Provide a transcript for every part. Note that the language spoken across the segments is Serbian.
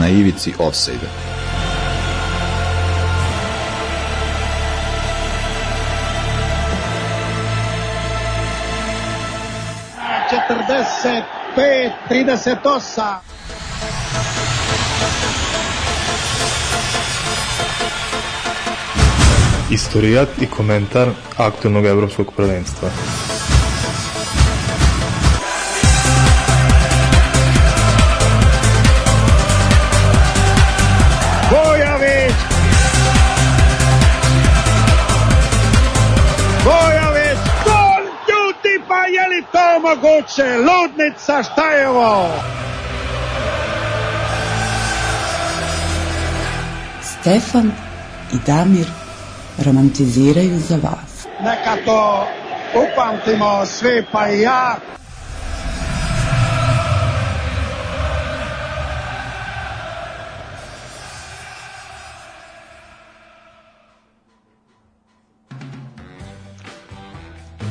na ivici offside pet trideset osam Istorijat i komentar aktualnog evropskog prvenstva. Moguće ludnica šta je ovo Stefan i Damir romantiziraju za vas. neka to upamtimo svi pa i ja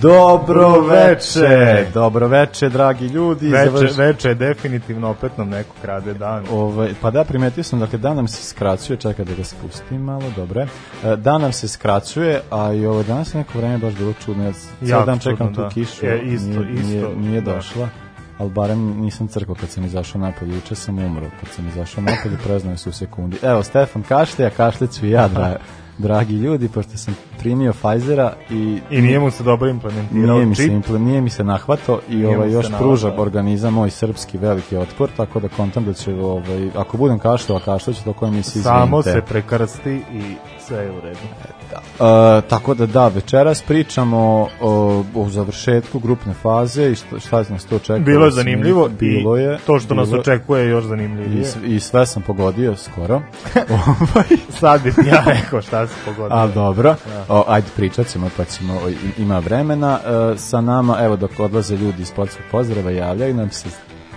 Dobro veče, dobro veče, dragi ljudi. Veče, Završ- veče je definitivno opet nam neko krade dan. Ovaj, pa da, primetio sam, dakle, dan nam se skraćuje, čekaj da ga spustim malo, dobre. E, Dan nam se skraćuje, a i ovo danas je neko vreme baš bilo čudno. Ja cijel dan čekam čudno, tu da. kišu, E, isto, nije, isto, nije, nije da. došla. Ali barem nisam crkao kad sam izašao napolje, juče sam umro kad sam izašao napolje, preznao se u sekundi. Evo, Stefan kašlje, a kašljeću i ja, dra, dragi ljudi, pošto sam primio Pfizera i I nije mu se dobro implementirao Nije mi, se, čip. impl- nije mi se nahvato i ovaj, još pruža organizam moj srpski veliki otpor, tako da kontam da će, ovaj, ako budem kašljava, kašljaću to koje mi se izvinite. Samo se prekrsti i sve je u redu. E, tako da da, večeras pričamo o, o završetku grupne faze i šta, šta nas to čeka. Bilo je zanimljivo bilo i je, to što nas bilo- očekuje je još I, zanimljivije. s- I sve sam pogodio skoro. ovaj, Sad bi ti ja rekao šta se pogodio. A dobro, o, ajde pričat ćemo pa ćemo, o, i- ima vremena. E, sa nama, evo dok odlaze ljudi iz sportskog pozdrava, javljaju nam se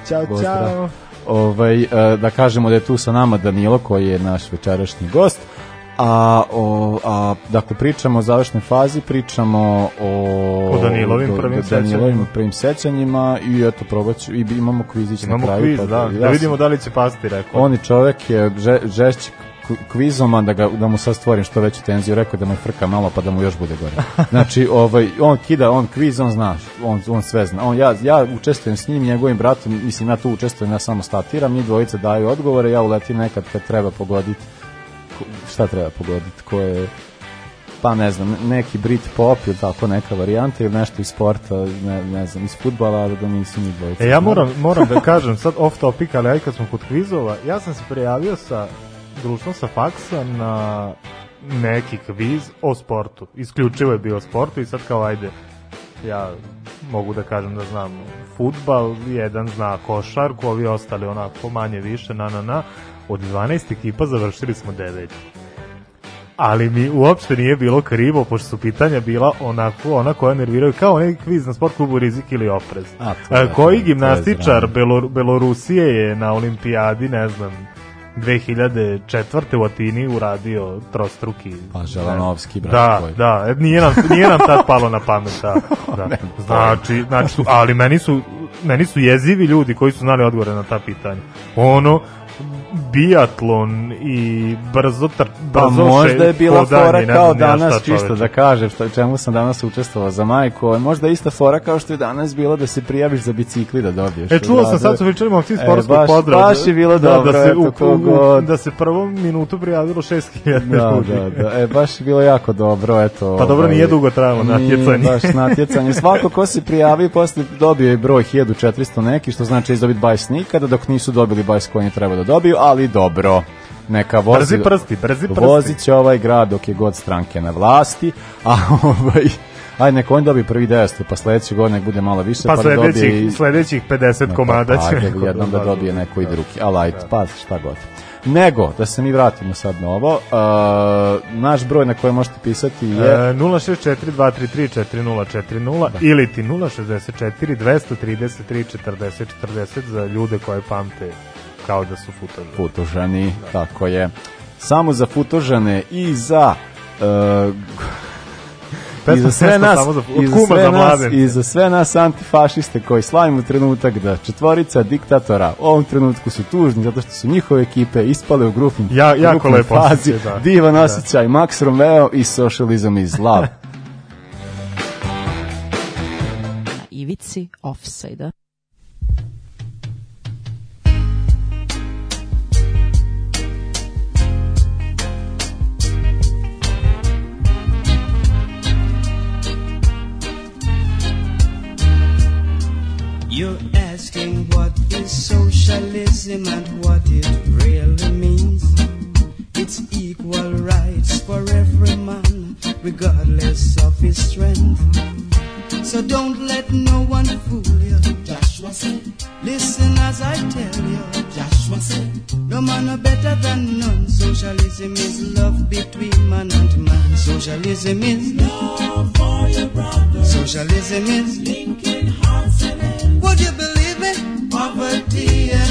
Ćao, Pozdrav. ćao. ovaj, e, da kažemo da je tu sa nama Danilo koji je naš večerašnji gost. A, o, a dakle pričamo o završnoj fazi, pričamo o O Danilovim prvim Danilovim sećanjima. prvim sećanjima i eto probat ću, i imamo kvizić na Imamo kraju. kviz, pa da. Da sam- vidimo da li će pasti, rekao. on je čovek je že, žešći k- kvizoman da, ga, da mu sad stvorim što veću tenziju, rekao da mu frka malo pa da mu još bude gore. Znači, ovaj, on kida, on kviz, on zna, on, on sve zna. On, ja, ja učestvujem s njim, njegovim bratom, mislim, ja tu učestvujem, ja samo statiram, mi dvojica daju odgovore, ja uletim nekad kad treba pogoditi, šta treba pogoditi, ko je pa ne znam, neki Brit pop ili tako neka varijanta ili nešto iz sporta, ne, ne znam, iz futbala, da nisi mi dvojica. E, ja moram, moram da kažem, sad off topic, ali aj kad smo kod kvizova, ja sam se prijavio sa društvom sa faksa na neki kviz o sportu. Isključivo je bio sportu i sad kao ajde, ja mogu da kažem da znam futbal, jedan zna košarku, ovi ostali onako manje više, na na na. Od 12 ekipa završili smo 9 ali mi uopšte nije bilo krivo, pošto su pitanja bila onako, ona koja nerviraju, kao neki kviz na sport klubu Rizik ili Oprez. A, to je- koji to je gimnastičar. Belor, Belorusije je na olimpijadi, ne znam, 2004. u Atini uradio trostruki. Pa, Želanovski, brat Da, tvoj. da, e, nije nam, nije nam tad palo na pamet, da. da. Znači, znači, ali meni su, meni su jezivi ljudi koji su znali odgovore na ta pitanja. Ono, biatlon i brzo tr, Pa brzo možda je bila hodanje, fora kao ni ja danas, čisto čoveče. da kažem što, čemu sam danas učestvovao za majku, možda ista fora kao što je danas bilo da se prijaviš za bicikli da dobiješ. E, čuo sam, Da, sad su pričali momci iz E, sportskog baš- pozdrava. baš je bilo da, dobro, da se, u, u, kogod. da se prvom minutu prijavilo 6000 Da, ljudi. da, da, e, baš je bilo jako dobro, eto. Pa dobro, ovaj, nije dugo trajalo natjecanje. baš natjecanje. Svako ko se prijavio posle dobio je broj 1400 neki, što znači izdobiti bajs nikada, dok nisu dobili bajs koji treba da dobiju, ali dobro. Neka vozi, Brzi prsti, brzi prsti. Vozit će ovaj grad dok je god stranke na vlasti, a ovaj, ajde neko on dobije prvi 900, pa sledeće godine bude malo više, Pa pa, da dobije sledećih, i... sledećih 50 komada pa, će ajde, neko jednom da da dobije neko i drugi, ali ajde, pa šta god. Nego, da se mi vratimo sad na ovo, uh, naš broj na koji možete pisati je... E, 064-233-4040 ili ti 064-233-4040 za ljude koje pamte kao da su futovi. Futožani, tako je. Samo za futožane i za uh, Pesma I za sve nas, samo za- i za kuma sve za nas, i za sve nas antifašiste koji slavimo trenutak da četvorica diktatora u ovom trenutku su tužni zato što su njihove ekipe ispale u grupnim, Ja- jako lepo fazi. da. Divan osjećaj, Max Romeo i Socialism is love. na ivici offside You're asking what is socialism and what it really means. It's equal rights for every man, regardless of his strength. So don't let no one fool you. Joshua said, Listen as I tell you. Joshua said, No man are better than none. Socialism is love between man and man. Socialism is love for your brother. Socialism is linking hearts and. Would you believe me? Poverty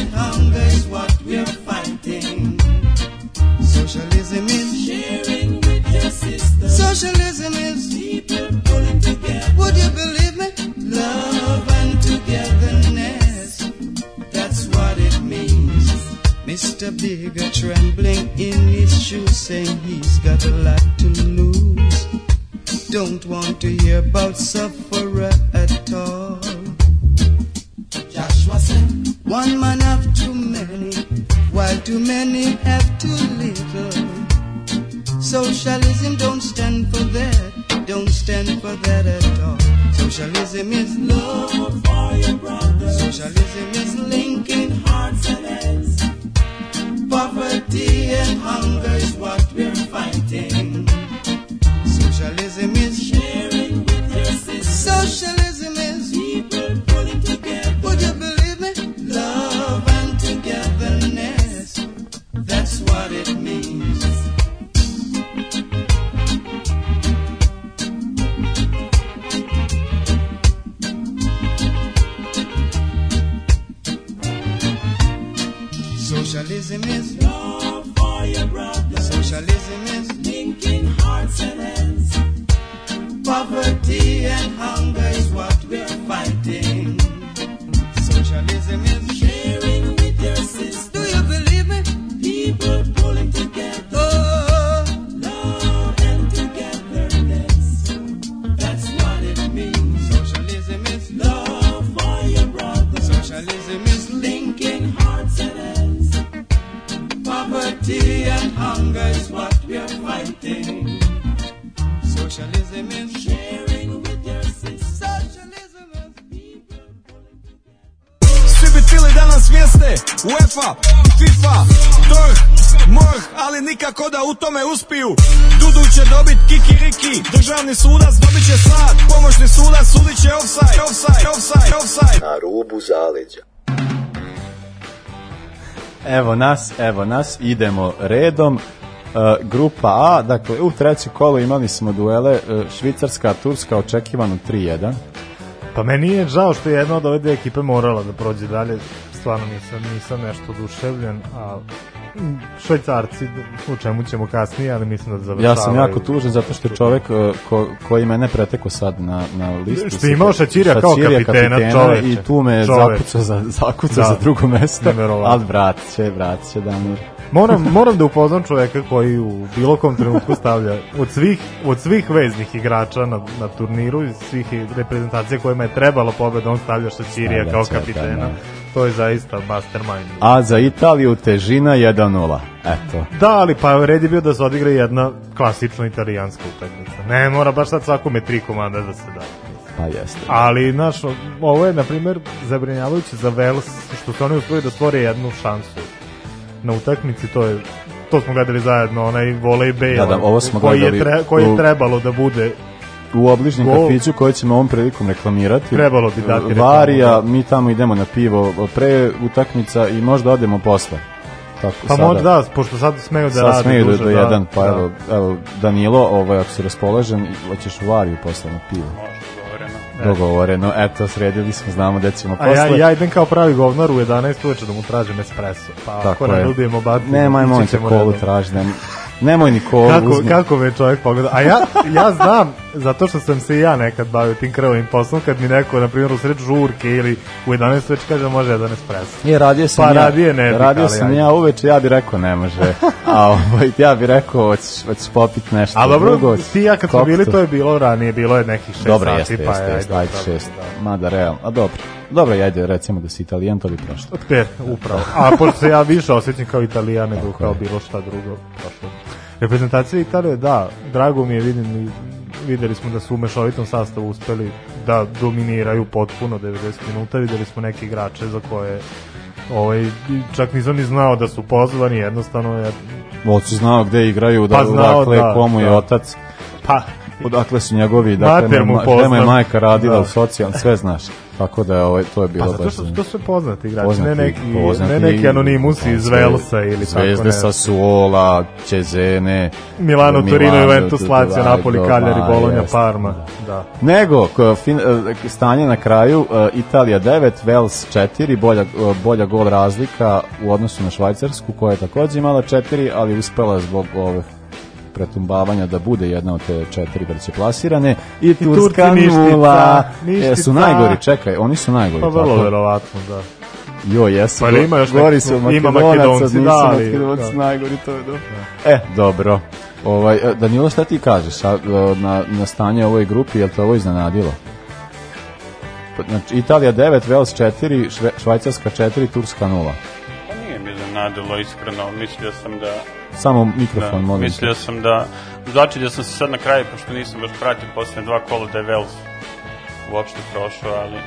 nas, evo nas, idemo redom. Uh, grupa A, dakle, u trećem kolu imali smo duele uh, Švicarska, Turska, očekivano 3-1. Pa meni je žao što je jedna od ove dve ekipe morala da prođe dalje. Stvarno nisam, nisam nešto oduševljen, a švajcarci, u čemu ćemo kasnije, ali mislim da završavaju. Ja sam jako tužan zato što je čovek uh, ko, koji mene preteko sad na, na listu. Što je imao Šačirija kao kapitena, čoveče. I tu me zakucao za, zakucao Da. za drugo mesto. Neverovatno. Ali vratit će, vratit će Damir. Moram, moram da upoznam čoveka koji u bilo kom trenutku stavlja od svih, od svih veznih igrača na, na turniru iz svih reprezentacija kojima je trebalo pobeda, on stavlja Stavlja kao kapitena. To je zaista mastermind. A za Italiju težina 1-0. Eto. Da, ali pa red je bio da se odigra jedna klasična italijanska utakmica. Ne mora baš sad svakome tri komanda da se da. Pa jeste. Ali, znaš, ovo je, na primjer, zabrinjavajuće za Vels, što su oni uspeli da stvore jednu šansu na utakmici, to je to smo gledali zajedno, onaj volej Bale, Da, da, ovo smo koji, je tre, koji je trebalo da bude u obližnjem Gol. kafiću koji ćemo ovom prilikom reklamirati. Trebalo bi dati Varija, da. mi tamo idemo na pivo pre utakmica i možda odemo posle. Tako, Pa sada. možda da, pošto sad smeju da Sad rade smeju do, duže, do da, jedan, pa da. evo, evo, Danilo, ovaj, ako si raspoložen, hoćeš u Variju posle na pivo. Dogovoreno, eto, sredili smo, znamo gde ćemo A posle. ja, ja idem kao pravi govnar u 11 uveče da mu tražim espresso. Pa ako Tako ne je. nudimo bar... Nemoj, ići molim te, ćemo kolu redom. Nemoj Nikola, Kako, uzmi. kako me čovjek pogleda. A ja, ja znam, zato što sam se i ja nekad bavio tim krvovim poslom, kad mi neko, na primjer, u sred žurke ili u 11 već kaže može jedan espresso. Je, radio sam Pa ja. radije ne radio sam ajde. ja uveče, ja bih rekao ne može. A ovaj, ja bih rekao, hoćeš, hoćeš popit nešto. A dobro, drugo, ti ja kad smo bili, to je bilo ranije, bilo je nekih 6 Dobro, sati, jeste, pa jeste, je, jeste, ajde, ajde dobro, šest. da. Mada, real, a dobro. Dobro, ajde, recimo da si italijan, to bi prošlo. Te, upravo. A pošto se ja više osjećam kao italijan nego kao bilo šta drugo. Prošlo. Reprezentacija Italije, da, drago mi je, vidim, videli smo da su u mešovitom sastavu uspeli da dominiraju potpuno 90 minuta, videli smo neke igrače za koje ovaj, čak nisam ni znao da su pozvani, jednostavno je, si znao gde igraju, da, Pa znao, dakle, da, komu je da. otac, pa, odakle su njegovi, dakle, Mater mu gde mu je majka radila Da. u socijalnom, sve znaš. Tako da ovaj, to je bilo pa zato što su to sve poznati igrači, Poznati- ne neki, poznati- ne neki anonimusi iz Velsa ili tako Zvezde ne. sa Suola, Cezene, Milano, Torino, Milano, Juventus, da, Lazio, Napoli, Cagliari, Bologna, Parma. Da. Nego, fin, e, stanje na kraju, e, Italija 9, Wales 4, bolja, e, bolja gol razlika u odnosu na Švajcarsku, koja je takođe imala 4, ali uspela zbog ove pretumbavanja da bude jedna od te četiri treće plasirane i Turska Turci ništica, nula ništica. E, su najgori, čekaj, oni su najgori Pa vrlo tako? verovatno, da. Jo, jesu. Pa ima još gori su ima Makedonci, nisu da, ali- Makedonci da. najgori, to je dobro. E, dobro. Ovaj, e, Danilo, šta ti kažeš a, e, na, na stanje ovoj grupi, je li te ovo iznenadilo? Pa, Znači, Italija 9, Wales 4, Šve, Švajcarska 4, Turska 0. Pa nije mi iznenadilo, iskreno. Mislio sam da... Samo mikrofon, da molim. mislio sam da... Znači da sam se sad na kraju, pošto nisam baš pratio poslednje dva kola da je Wales uopšte prošao, ali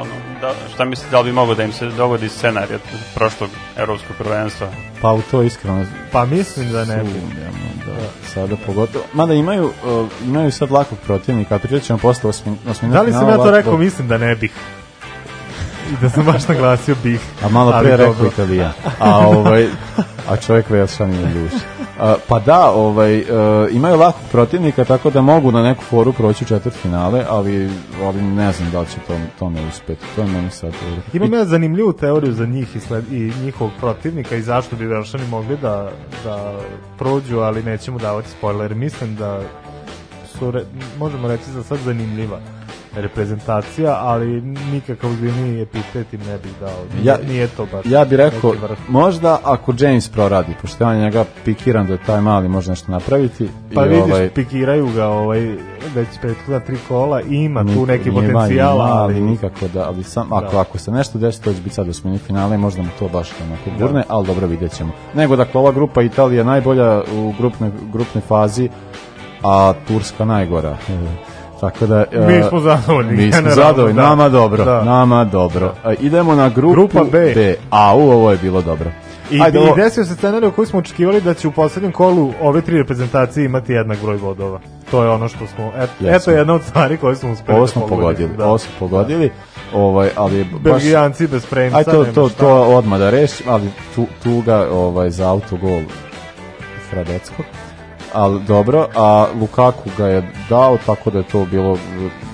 ono, da, šta mislite, da li bi mogo da im se dogodi scenarij od prošlog evropskog prvenstva? Pa u to iskreno Pa mislim da ne bi. sumnjamo, da, sada pogotovo. Mada imaju, uh, imaju sad lakog protivnika, a pričat ćemo posle osmi, osmi Da li sam ja to rekao, mislim da ne bih. I da sam baš naglasio bih. A malo pre rekao dobro. Italijan. A ovaj a čovjek Velšan je duš. A, pa da, ovaj e, imaju lakog protivnika tako da mogu na neku foru proći u četvrt finale, ali ali ne znam da li će to to ne uspeti. To je meni sad. ovaj. Imam ja zanimljivu teoriju za njih i, sled, i njihovog protivnika i zašto bi Velšani mogli da, da prođu, ali nećemo davati spoiler. Mislim da su, re, možemo reći za sad zanimljiva reprezentacija, ali nikakav ozbiljniji epitet im ne bih dao. Nije, Ja- nije to baš Ja bih rekao, možda ako James proradi, pošto ja njega pikiram da je taj mali može nešto napraviti. Pa i, vidiš, ovaj, pikiraju ga ovaj, već prethodna tri kola i ima tu Ni- neki nije potencijal, ima, ali ali nikako da, ali sam, ako, Da. ako se nešto desi, to će biti sad osmini finale, možda mu to baš onako gurne, ali dobro vidjet ćemo. Nego, dakle, ova grupa Italija najbolja u grupnoj, grupnoj fazi, a Turska najgora. Tako da... Mi e, smo zadovoljni, Mi smo zadovoljni, da. nama dobro, Da. nama dobro. E, idemo na grupu Grupa B. A, u, ovo je bilo dobro. I, Ajde, I desio se scenarij u koji smo očekivali da će u poslednjem kolu ove tri reprezentacije imati jednak broj bodova. To je ono što smo, et, eto jedna od stvari koje smo uspeli Ovo da smo pogodili, da. ovo smo pogodili, ovaj, ali baš... Belgijanci bez premca, Aj to, to, šta. to odmah da rešim, ali tu, tuga ovaj, za autogol Hradeckog. Ali dobro, a Lukaku ga je dao, tako da je to bilo,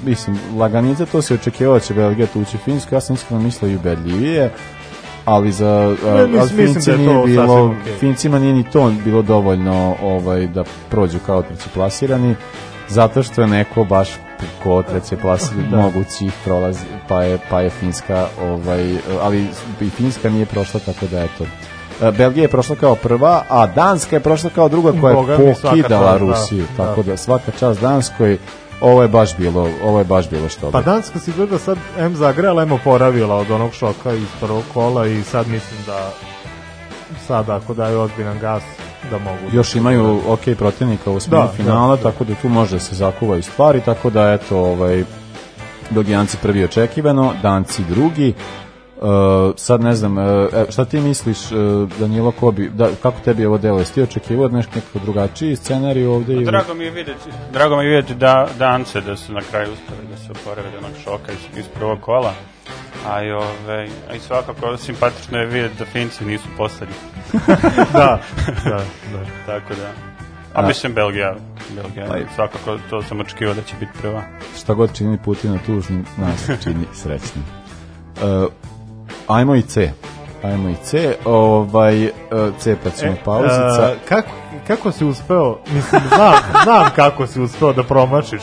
mislim, laganice, to se očekivalo da će Belgija tući Finsku, ja sam iskreno mislio i ubedljivije, ali za Ne, mislim- ali Finci da je nije bilo, okej. Fincima nije ni to bilo dovoljno ovaj, da prođu kao treći plasirani, zato što je neko baš ko treće plasirani Da. mogući prolazi, pa je, pa je Finska, ovaj, ali i Finska nije prošla, tako da eto. E, Belgija je prošla kao prva, a Danska je prošla kao druga koja Boga je pokidala da, Rusiju, da. tako da svaka čast Danskoj, ovo je baš bilo, ovo je baš bilo što Pa Danska si gleda sad M zagrela, M oporavila od onog šoka iz prvog kola i sad mislim da sad ako daju ozbiljan gas da mogu. još imaju ok protivnika u Da, finala, da, da. tako da tu može da se zakuvaju stvari, tako da eto, ovaj, Belgijanci prvi očekivano, Danci drugi, sad ne znam, uh, e, šta ti misliš uh, Danilo ko bi, da, kako tebi ovo delo, jesi ti očekivao nešto nekako drugačiji scenarij ovde? ili- Drago mi je videti, drago mi je videti da Dance da su na kraju uspeli da se oporave od onog šoka iz, iz prvog kola. A i, ove, a i svakako simpatično je videti da Finci nisu poslednji. da, da, da. Tako da. A, A- mislim Belgija, Belgija, Pa i- svakako to sam očekivao da će biti prva. šta god čini Putina tužnim, nas čini srećnim. Uh, ajmo i C. Ajmo i C, ovaj, e, C pa ćemo pauzica. e, kako, kako si uspeo, mislim, znam, znam kako si uspeo da promašiš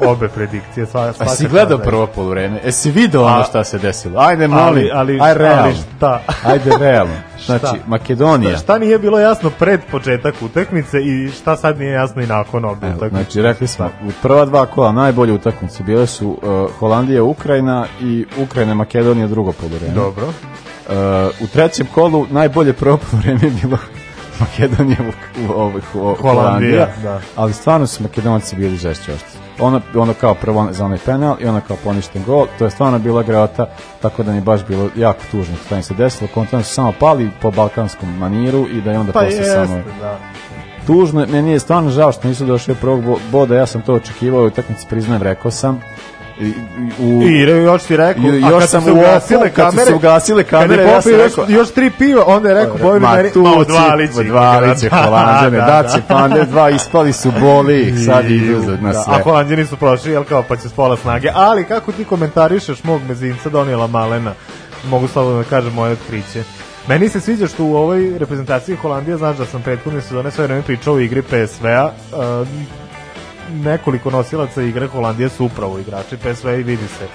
obe predikcije. Sva, A svaka si gledao prvo poluvreme? E si video ono A- šta se desilo? Ajde, molim, Ali, ali, aj realno. ali šta? Ajde, realno. Znači, Šta? Makedonija. Šta nije bilo jasno pred početak utakmice i šta sad nije jasno i nakon obe utakmice? znači, rekli smo, u prva dva kola najbolje utakmice bile su uh, Holandija, Ukrajina i Ukrajina, Makedonija drugo poluvreme. Dobro. Uh, u trećem kolu najbolje prvo poluvreme je bilo Makedonija u, u, u, u, u Holandija, da. ali stvarno su Makedonci bili žešći ošti. Ono, ono kao prvo za onaj penal i ono kao poništen gol, to je stvarno bila greota, tako da mi je baš bilo jako tužno što im se desilo, kontra su samo pali po balkanskom maniru i da je onda Pa posle jeste, samo da. tužno, meni je stvarno žao što nisu došli do prvog bo- boda, ja sam to očekivao u utakmici priznajem, rekao sam. I, u, I još ti rekao, a još kad sam se ugasile kad su se kamere, ugasile kamere, ja sam rekao- još tri piva, onda je rekao Bojvi meni, ma odvalići. Odvalići Da, holandjane, da, da, da. će pande dva, ispali su boli, sad idu za- na Da, sve. A holandjani su prošli, jel kao, pa će s pola snage. Ali kako ti komentarišeš mog mezinca Donijela Malena, mogu slobodno da kažem moje otkriće. Meni se sviđa što u ovoj reprezentaciji Holandije, znaš da sam prethodne sezone sve vreme pričao o igri PSV-a, uh, nekoliko nosilaca igre Holandije su upravo igrači PSV i vidi se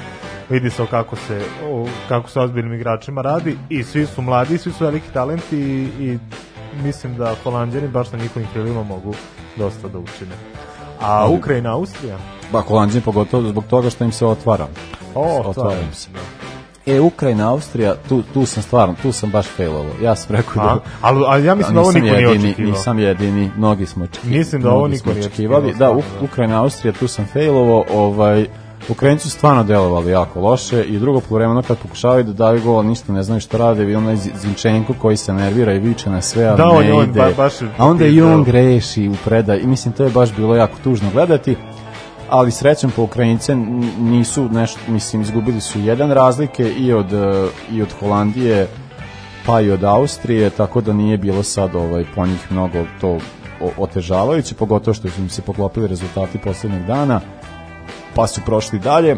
vidi se kako se o, kako se ozbiljnim igračima radi i svi su mladi, svi su veliki talenti i, i mislim da Holandjani baš na njihovim krilima mogu dosta da učine. A Ukrajina, Austrija? Pa holandjani pogotovo zbog toga što im se otvara. O, otvara im se. E, Ukrajina, Austrija, tu, tu sam stvarno, tu sam baš failovo. Ja sam rekao da... ali, ali ja mislim da ovo niko nije jedini, očekivao. Nisam jedini, mnogi smo očekivali. Mislim da ovo niko nije očekivali. Da, da. Ukrajina, Austrija, tu sam failovo, ovaj, Ukrajinci su stvarno delovali jako loše i drugo poluvreme kad pokušavaju da daju gol, ništa ne znaju šta rade, vidi onaj Zinčenko koji se nervira i viče na sve, ali Da, on- ne on ide. ba- baš a onda i on greši u predaj i mislim to je baš bilo jako tužno gledati ali srećom po Ukrajince n- nisu nešto, mislim, izgubili su jedan razlike i od, i od Holandije pa i od Austrije, tako da nije bilo sad ovaj, po njih mnogo to otežavajuće, pogotovo što su im se poklopili rezultati poslednjeg dana, pa su prošli dalje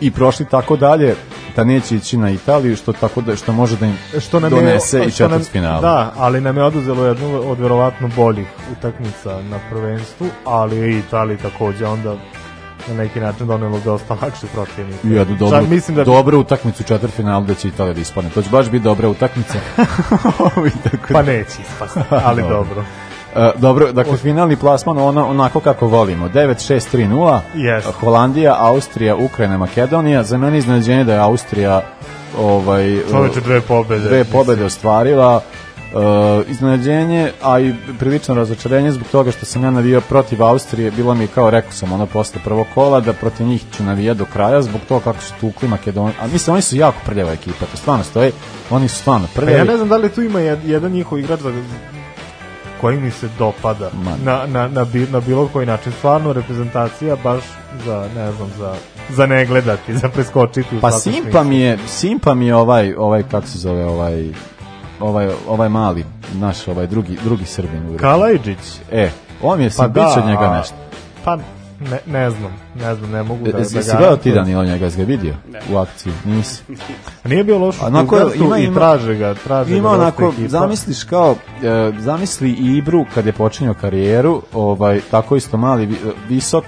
i prošli tako dalje da neće ići na Italiju, što tako da što može da im što nam donese je, i što nam- četvrt finala. Da, ali nam je oduzelo jednu od verovatno boljih utakmica na prvenstvu, ali i Italiji takođe onda na neki način donelo dosta lakše protivnike. I jednu Čak dobru, mislim da dobru utakmicu u četvrtfinalu da će Italija da ispadne. To će baš biti dobra utakmica. Pa neće ispasti, ali Dobro. dobro. E, dobro, dakle, finalni plasman ono, onako kako volimo. 9-6-3-0, Jest. Holandija, Austrija, Ukrajina, Makedonija. Za mene iznenađenje da je Austrija ovaj, Čoveče, dve pobede. dve pobede ostvarila. Uh, iznenađenje, a i prilično razočarenje zbog toga što sam ja navijao protiv Austrije, bilo mi kao rekao sam ono posle prvog kola da protiv njih ću navijati do kraja zbog toga kako su tukli Makedoniju. A mislim, oni su jako prljava ekipa, to stvarno stoji, oni su stvarno Pa prljavi. ja ne znam da li tu ima jed- jedan njihov igrač za koji mi se dopada na, na, na, bi- na bilo koji način. Stvarno reprezentacija baš za, ne znam, za, za ne gledati, za preskočiti. Pa simpa mi je, simpa mi je ovaj, ovaj kako se zove, ovaj, ovaj, ovaj mali, naš, ovaj drugi, drugi Srbin. Kalajđić. E, on mi je Pa da, od njega nešto. Pa ne, ne znam, ne znam, ne mogu da, E, da Jesi garantujem. gledao ti Danilo njega, jesi ga vidio u akciji? Nisi. Nije bio loš u Onako, ima- i ima- traže ga, traže Ima ga onako, ekipa. zamisliš kao, e, zamisli i Ibru kad je počinio karijeru, ovaj, tako isto mali, vi- visok,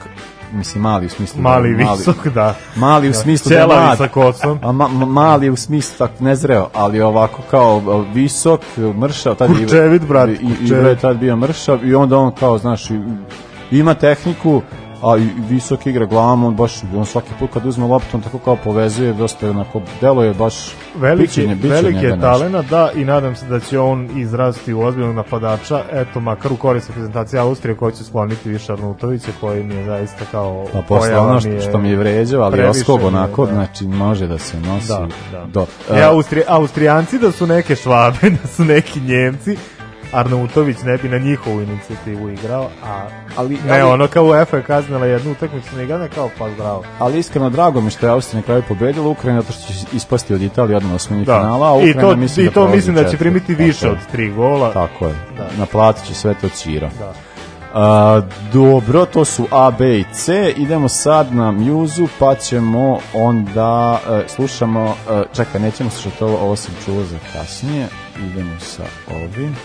mislim mali u smislu da Mali, visok, da. mali u Da. smislu da Ćelavi mlad. sa kosom. A ma, ma- mali u smislu tak nezreo, ali ovako kao a, visok, mršav, tad je- Kurčevit, brat, i, i kurčevit. Ibra je tad bio mršav i onda on kao, znaš, i- ima tehniku, a i visok igra glavom, on baš, on svaki put kad uzme loptu, on tako kao povezuje, dosta onako, deluje baš, Veliki, biće nje- biće veliki je nešto. talena, da, i nadam se da će on izrasti u ozbiljnog napadača, eto, makar u korist reprezentacije Austrije, koja će skloniti više Arnautovića, koji mi je zaista kao Pa posle ono što, što mi je vređao, ali oskog onako, da. znači može da se nosi. Da, da. Do, E, Austri, Austrijanci da su neke švabe, da su neki Njemci, Arnautović ne bi na njihovu inicijativu igrao, a ali, ne, ono kao UEFA je kaznila jednu utakmicu, ne igra kao pa zdravo. ali iskreno drago mi što je Austrija na kraju pobedila Ukrajina, zato što će ispasti od Italije odmah na osmini Da. finala, a I Ukrajina to, mislim i da to prolazi mislim da će primiti više od tri gola. Tako je. Da. Naplatit će sve to Cira. Da. A, dobro, to su A, B i C. Idemo sad na Mjuzu, pa ćemo onda e, slušamo, e, čekaj, nećemo slušati ovo, ovo sam čuo za kasnije. Idemo sa ovim.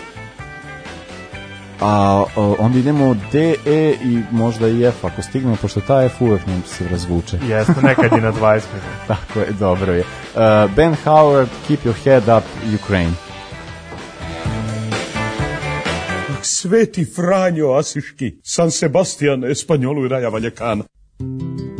A onda idemo D, E i možda i F ako stignemo, pošto ta F uvek nam se razvuče. Jeste, nekad i na 20 minuta. Tako je, dobro je. Uh, ben Howard, Keep Your Head Up, Ukraine. Sveti Franjo Asiški, San Sebastian, Espanjolu i Raja Valjekana. I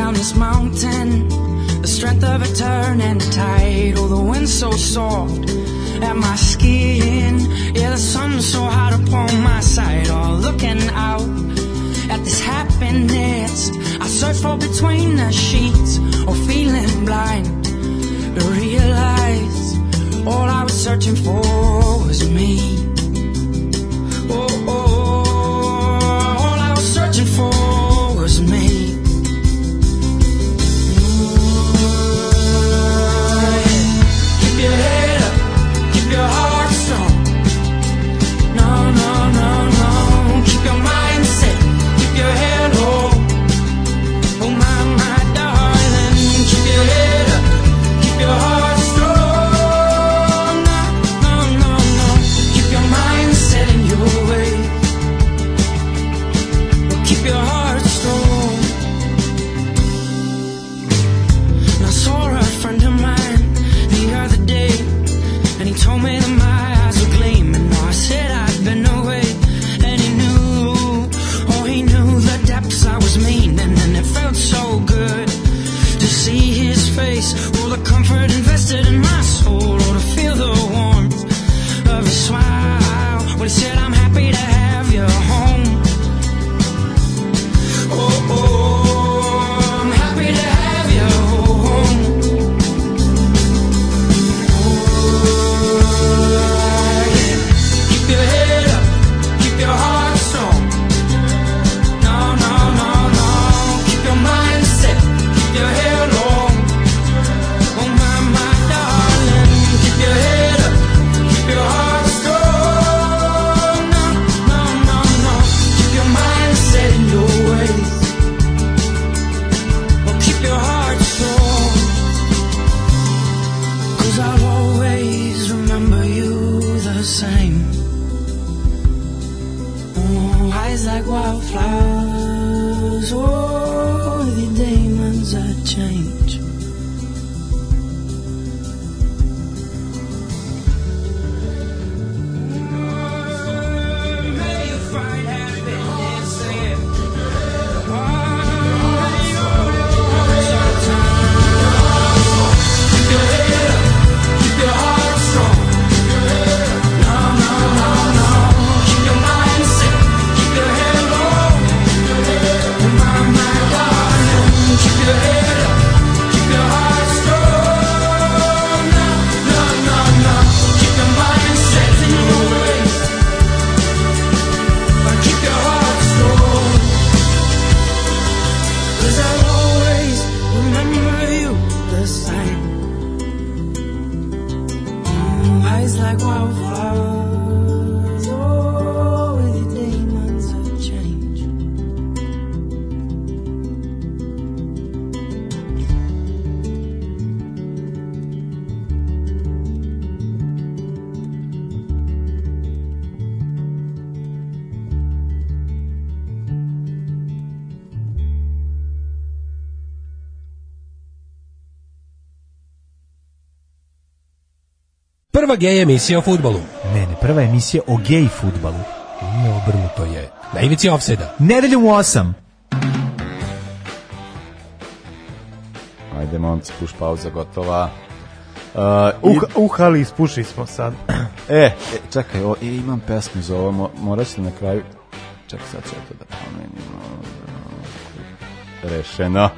down this mountain, the strength of it turning tide. Oh, the wind so soft at my skin. Yeah, the sun so hot upon my side. Oh, looking out at this happiness, I search for between the sheets or feeling Prva gej emisija o futbolu. Ne, ne, prva emisija o gej futbalu. Ne, obrnuto je. Na ivici offside-a. Nedeljom u 8. Ajde, momci, puš pauza gotova. Uh, i- Uh, uhali, ispuši smo sad. E, e, čekaj, o, e, imam pesmu za ovo, mo, morat na kraju... Čekaj, sad ću to da promenimo. Rešeno.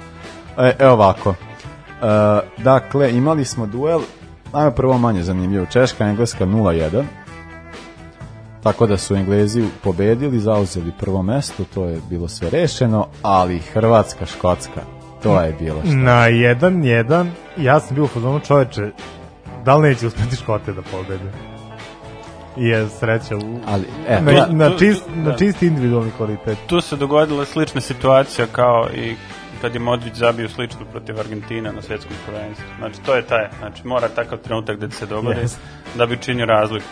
E, evo ovako. E, dakle, imali smo duel, ajmo prvo manje zanimljivo, Češka, Engleska 0-1. Tako da su Englezi pobedili, zauzeli prvo mesto, to je bilo sve rešeno, ali Hrvatska, Škotska, to je bilo što. Na 1-1, ja sam bio u fazonu čoveče, da li neće uspeti Škote da pobede? I je sreća u, Ali, e, na, na, čist, da. na čist individualni kvalitet. Tu se dogodila slična situacija kao i kad je Modrić zabio slično protiv Argentine na svetskom prvenstvu. Znači, to je taj. Znači, mora takav trenutak da se dogodi Yes. da bi činio razliku.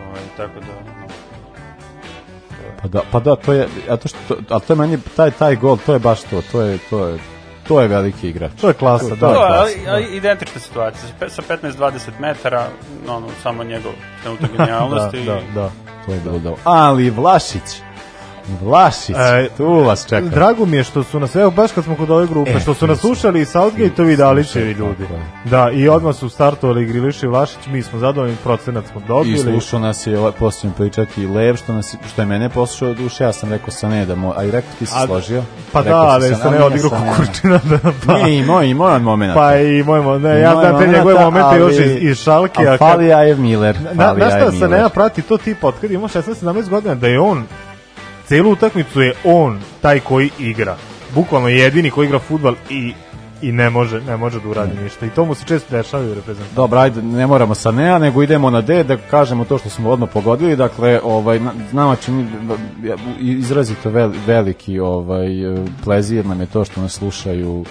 Ovaj, tako da, no. Pa da, pa da, to je, a to što, ali to je meni, taj, taj gol, to je baš to, to je, to je, to je veliki igrač. To je klasa, To- da. to je klasa, ali, ali identična situacija. Sa pe- Sa 15-20 metara, ono, samo njegov trenutak genijalnosti. da, da, da. To je bilo dobro. Ali Vlašić, Vlašić, E, tu vas čeka. Drago mi je što su nas, evo baš kad smo kod ove grupe, E, što su nas slušali i Southgate-ovi i Dalićevi ljudi. Da, i odmah su startovali Griliši i Vlašić, mi smo zadovoljni, procenat smo I dobili. slušao nas je, ovaj, poslije ćemo pričati i Lev, što, nas, što je mene poslušao duše, ja sam rekao sa ne, da mo, a i rekao ti si A- složio. Pa Rekao da, ali sam ne odigrao kukurčina da pa. Nije imao, imao on moment. Pa i moj, mo- ne, ja Imao znam te njegove momente još iz, iz šalke. a fali Ajev Miller. Na, na šta se nema prati to tip od kad ima 16-17 godina da je on celu utakmicu je on taj koji igra. Bukvalno jedini koji igra fudbal i i ne može ne može da uradi ništa. I to mu se često dešava u reprezentaciji. Dobro, ajde, ne moramo sa Nea, nego idemo na D, da kažemo to što smo odmah pogodili, dakle, ovaj, na- nama čini izrazito vel, veliki ovaj, plezir nam je to što nas slušaju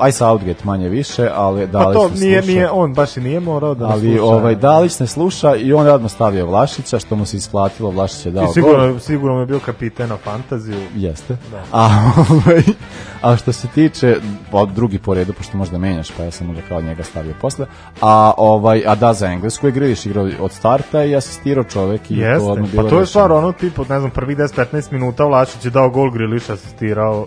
aj Southgate manje više, ali Pa Dalić to ne nije sluša. nije on baš i nije morao da ali sluša. ovaj Dalić ne sluša i on odmah stavio Vlašića, što mu se isplatilo, Vlašić je dao I gol. sigurno, sigurno mu je bio kapiten fantaziju. Jeste. A, ovaj, a što se tiče pa, drugi po redu, pošto možda menjaš, pa ja sam možda kao njega stavio posle. A ovaj a da za Englesku je Griliš igrao od starta i asistirao čovek i to Jeste, odmah pa to je stvar ono tip od ne znam prvih 10-15 minuta Vlašić je dao gol Griliš asistirao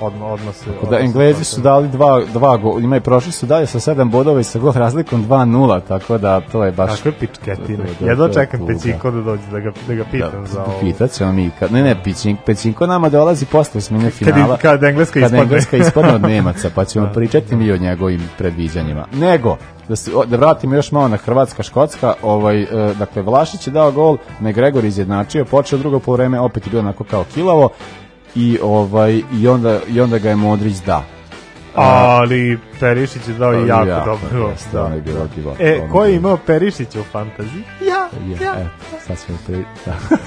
odmah, odmah se... Da, odmah se Englezi su dali dva, dva go, ima i prošli su dalje sa 7 bodova i sa gol razlikom 2-0, tako da to je baš... Kakve pičketine. To- to- Jedva čekam. Pećinko da dođe da ga, da ga pitam za ovo. Pitat ćemo mi, kad, ne ne, Pećinko, Pećinko nama dolazi posle smene Kad, finala. i- kad Engleska kad ispadne. Engleska ispadne od Nemaca, pa ćemo pričati mi o njegovim predviđanjima. Nego, da, se, da vratimo još malo na Hrvatska, Škotska, ovaj, e, dakle, Vlašić je dao gol, McGregor izjednačio, počeo drugo polovreme, opet je bilo onako kao kilavo, i, ovaj, i, onda, i onda ga je Modrić da. Ali Perišić je dao i jako, jako, dobro. jeste, Da. je veliki gol. E, ko je imao Perišića u fantaziji? Ja, Je, ja. evo, sad ćemo pri... Da.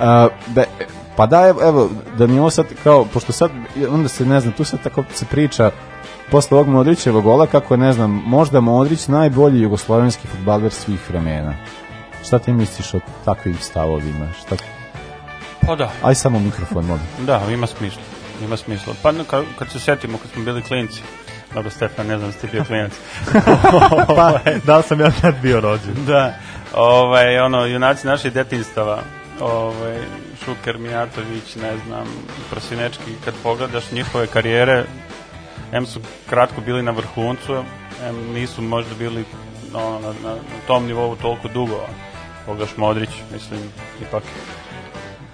A, da, pa da, evo, evo, da mi ovo sad kao, pošto sad, onda se, ne znam, tu sad tako se priča posle ovog Modrićevog gola, kako je, ne znam, možda Modrić najbolji jugoslovenski futbaler svih vremena. Šta ti misliš o takvim stavovima? Šta... Pa da, Aj samo mikrofon, molim. da, ima smisla. Ima smisla. Pa kad, kad se setimo, kad smo bili klinci, dobro, Stefan, ne znam, ste bio klinac. Pa, da sam ja tad bio rođen. da, ovaj, ono, junaci naših detinstava, ovaj, Šuker, Mijatović, ne znam, Prosinečki, kad pogledaš njihove karijere, M su kratko bili na vrhuncu, M nisu možda bili ono, na, na, na tom nivou toliko dugo. Pogledaš Modrić, mislim, ipak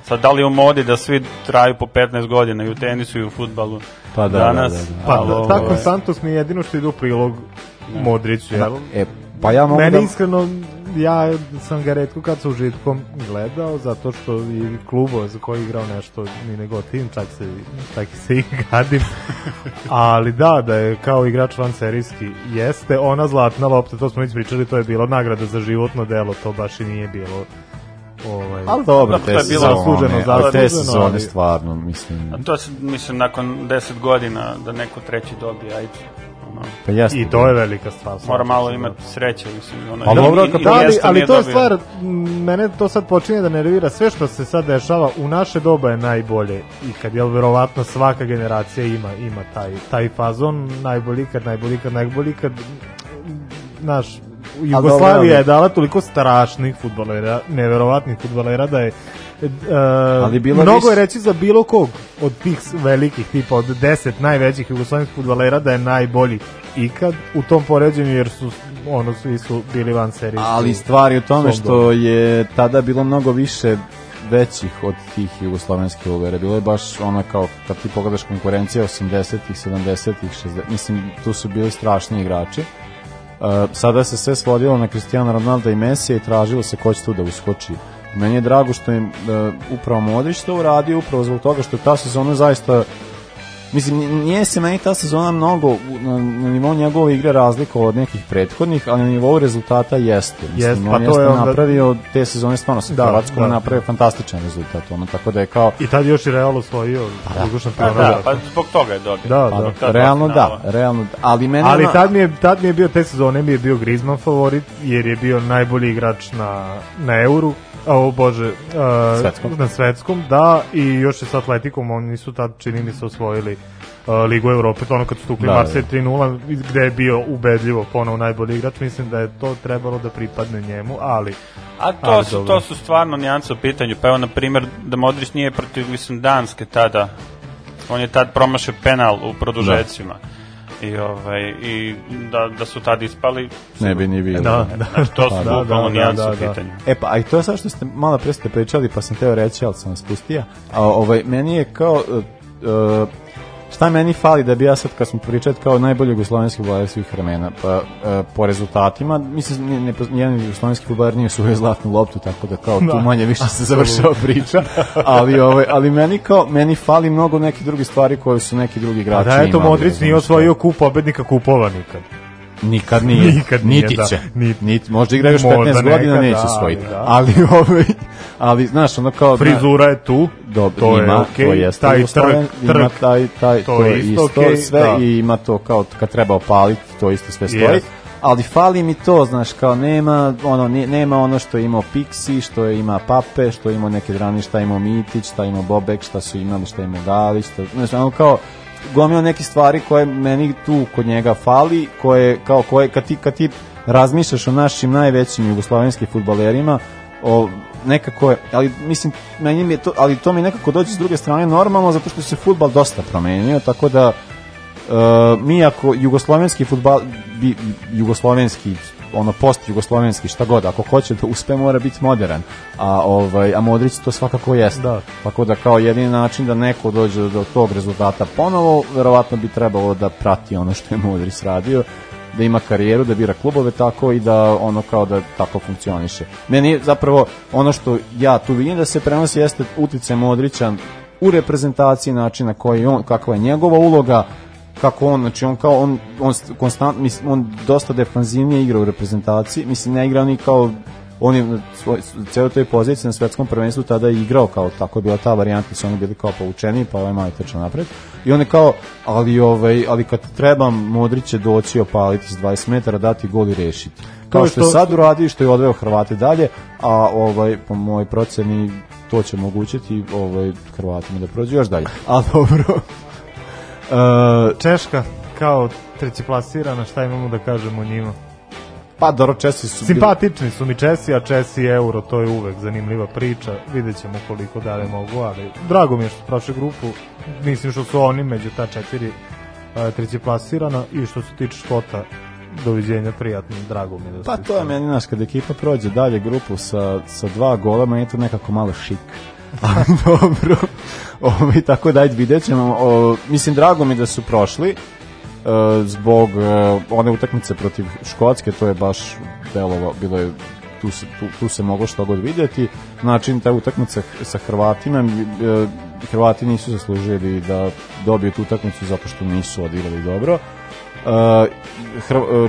Sad, da li je u modi da svi traju po 15 godina i u tenisu i u futbalu Pa da, danas? da, da, da. Pa da, ovaj, ta konstantnost mi je jedino što ide u prilog Modriću, jel? E, pa ja mogu Meni da... iskreno, ja sam ga redko kad sa užitkom gledao, zato što i klubove za koji je igrao nešto ni ne gotivim, čak se, čak i se i gadim. Ali da, da je kao igrač van serijski jeste, ona zlatna lopta, to smo već pričali, to je bilo nagrada za životno delo, to baš i nije bilo ovaj, Ali dobro, te to je bilo zasluženo, ali te sezone ali- stvarno, mislim... A to se, mislim, nakon 10 godina da neko treći dobije, ajde. Ono, Pa jeste, I to je velika stvar. mora malo imati sreće, mislim. Ono, Ali i- dobro, Da, ali, ali to je dobio. stvar, mene to sad počinje da nervira, sve što se sad dešava u naše doba je najbolje i kad je verovatno svaka generacija ima ima taj taj fazon najbolji kad najbolji kad najbolji kad naš Jugoslavija dobro, je dala toliko strašnih futbolera, neverovatnih futbolera da je e, Ali bilo mnogo više- je reći za bilo kog od tih velikih tipa od 10 najvećih jugoslovenskih futbolera da je najbolji ikad u tom poređenju jer su ono svi su bili van serije. Ali stvar je u tome što je tada bilo mnogo više većih od tih jugoslovenskih ugara. Bilo je baš ono kao, kad ti pogledaš konkurencija 80-ih, 70-ih, 60 mislim, tu su bili strašni igrači. Sada se sve svodilo na Cristiano Ronaldo i Messi i tražilo se ko će tu da uskoči. Meni je drago što je uh, upravo Modrić to uradio, upravo zbog toga što ta sezona zaista Mislim, nije se meni ta sezona mnogo na, na nivou njegove igre razlikovao od nekih prethodnih, ali na nivou rezultata jeste. Mislim, Jest, on pa to jeste je onda- napravio te sezone stvarno sa Da, Hrvatskom da. napravio fantastičan rezultat. Ono, tako da je kao, I tad još i Real osvojio Pa šampiona. da, pa zbog toga je dobio. Da, Zbog da. dva realno da, realno da. Ali mene Ali ona- tad mi, je, tad mi je bio, te sezone mi je bio Griezmann favorit, jer je bio najbolji igrač na, na Euru, a o bože, uh, Svetskom. na svetskom, da, i još je sa Atletikom, oni nisu tad, čini mi se, osvojili Ligu Evrope, to ono kad su tukli Da, da, da. Marseille 3-0, gde je bio ubedljivo ponovo najbolji igrač, mislim da je to trebalo da pripadne njemu, ali A to Ali su, dobro. to su stvarno nijanse u pitanju. Pa evo, na primjer, da Modrić nije protiv, mislim, Danske tada. On je tad promašio penal u produžecima. I, ovaj, i da, da su tad ispali. ne bi ni bilo. Da, da. Znači, to su Da, da, bukvalno da, da, u da. pitanju. E pa, a i to je sad što ste malo pre ste pričali, pa sam teo reći, ali sam vas pustio. A, ovaj, meni je kao, uh, uh, šta meni fali da bi ja sad, kad smo pričali kao najbolji jugoslovenski futbaler svih vremena, pa uh, po rezultatima, mislim, ni- ne, nijedan jugoslovenski futbaler nije osvojio zlatnu loptu, tako da kao tu Da. manje više se završava priča, ali, ovaj, ali meni kao, meni fali mnogo neke druge stvari koje su neki drugi a igrači da, eto, imali, Modrić nije osvojio kup pobednika kupova nikad. Nikad nije. Nikad nije, niti da. će. Niti- Niti, možda igra još Možda 15 godina, nekad, neće da, svojiti. ali da. Ali, ovaj, ali, znaš, ono kao... Frizura je tu, Dobro, to je ima, okej, to jeste taj Jugosloven, trk, ima trk, taj, taj, to to, je je isto isto, okej, sve da. i ima to kao kad treba opaliti, to isto sve stoji. Jest. Ali fali mi to, znaš, kao nema ono, ne- nema ono što je imao Pixi, što je ima Pape, što je imao neke drani, šta je imao Mitić, šta je imao Bobek, šta su imali, šta je imao Galić, šta, znaš, ono kao gomio neke stvari koje meni tu kod njega fali, koje, kao koje, kad ti, kad ti razmišljaš o našim najvećim jugoslovenskim futbalerima, o, nekako je, ali mislim, meni je to, ali to mi nekako dođe s druge strane normalno, zato što se futbal dosta promenio, tako da Uh, mi ako jugoslovenski futbal bi, jugoslovenski ono post jugoslovenski šta god ako hoće da uspe mora biti modern a ovaj a Modrić to svakako jeste Da. tako da kao jedini način da neko dođe do tog rezultata ponovo verovatno bi trebalo da prati ono što je Modrić radio da ima karijeru, da bira klubove tako i da ono kao da tako funkcioniše. Meni zapravo ono što ja tu vidim da se prenosi jeste utice Modrića u reprezentaciji načina koji on, kakva je njegova uloga, kako on, znači on kao on on konstant mislim on dosta defanzivnije igra u reprezentaciji, mislim ne igra ni kao on je svoj, ceo toj poziciji na svetskom prvenstvu tada je igrao kao tako je bila ta varijanta su oni bili kao povučeni pa ovaj malo trčao napred. I on je kao ali ovaj ali kad treba Modrić će doći opaliti s 20 metara dati gol i rešiti. Kao što je sad uradio što je odveo Hrvate dalje a ovaj po mojoj proceni to će omogućiti ovaj Hrvatima da prođu još dalje. A dobro Češka kao treći plasirana, šta imamo da kažemo o njima? pa dobro Česi su Simpatični su mi Česi, a Česi i Euro, to je uvek zanimljiva priča. Vidjet ćemo koliko dalje mogu, ali drago mi je što prošli grupu. Mislim što su oni među ta četiri a, treći plasirana i što se tiče Škota, doviđenja, prijatno, drago mi je da Pa to je meni, znaš, kad ekipa prođe dalje grupu sa, sa dva gola, meni je to nekako malo šik. Ali dobro, Ovaj, tako da ajde vidjet ćemo. O, mislim, drago mi da su prošli e, zbog e, one utakmice protiv Škotske, to je baš delovo, bilo je tu se, tu, tu se moglo što god vidjeti. Način ta utakmica sa Hrvatima, e, Hrvati nisu zaslužili da dobiju tu utakmicu zato što nisu odigrali dobro.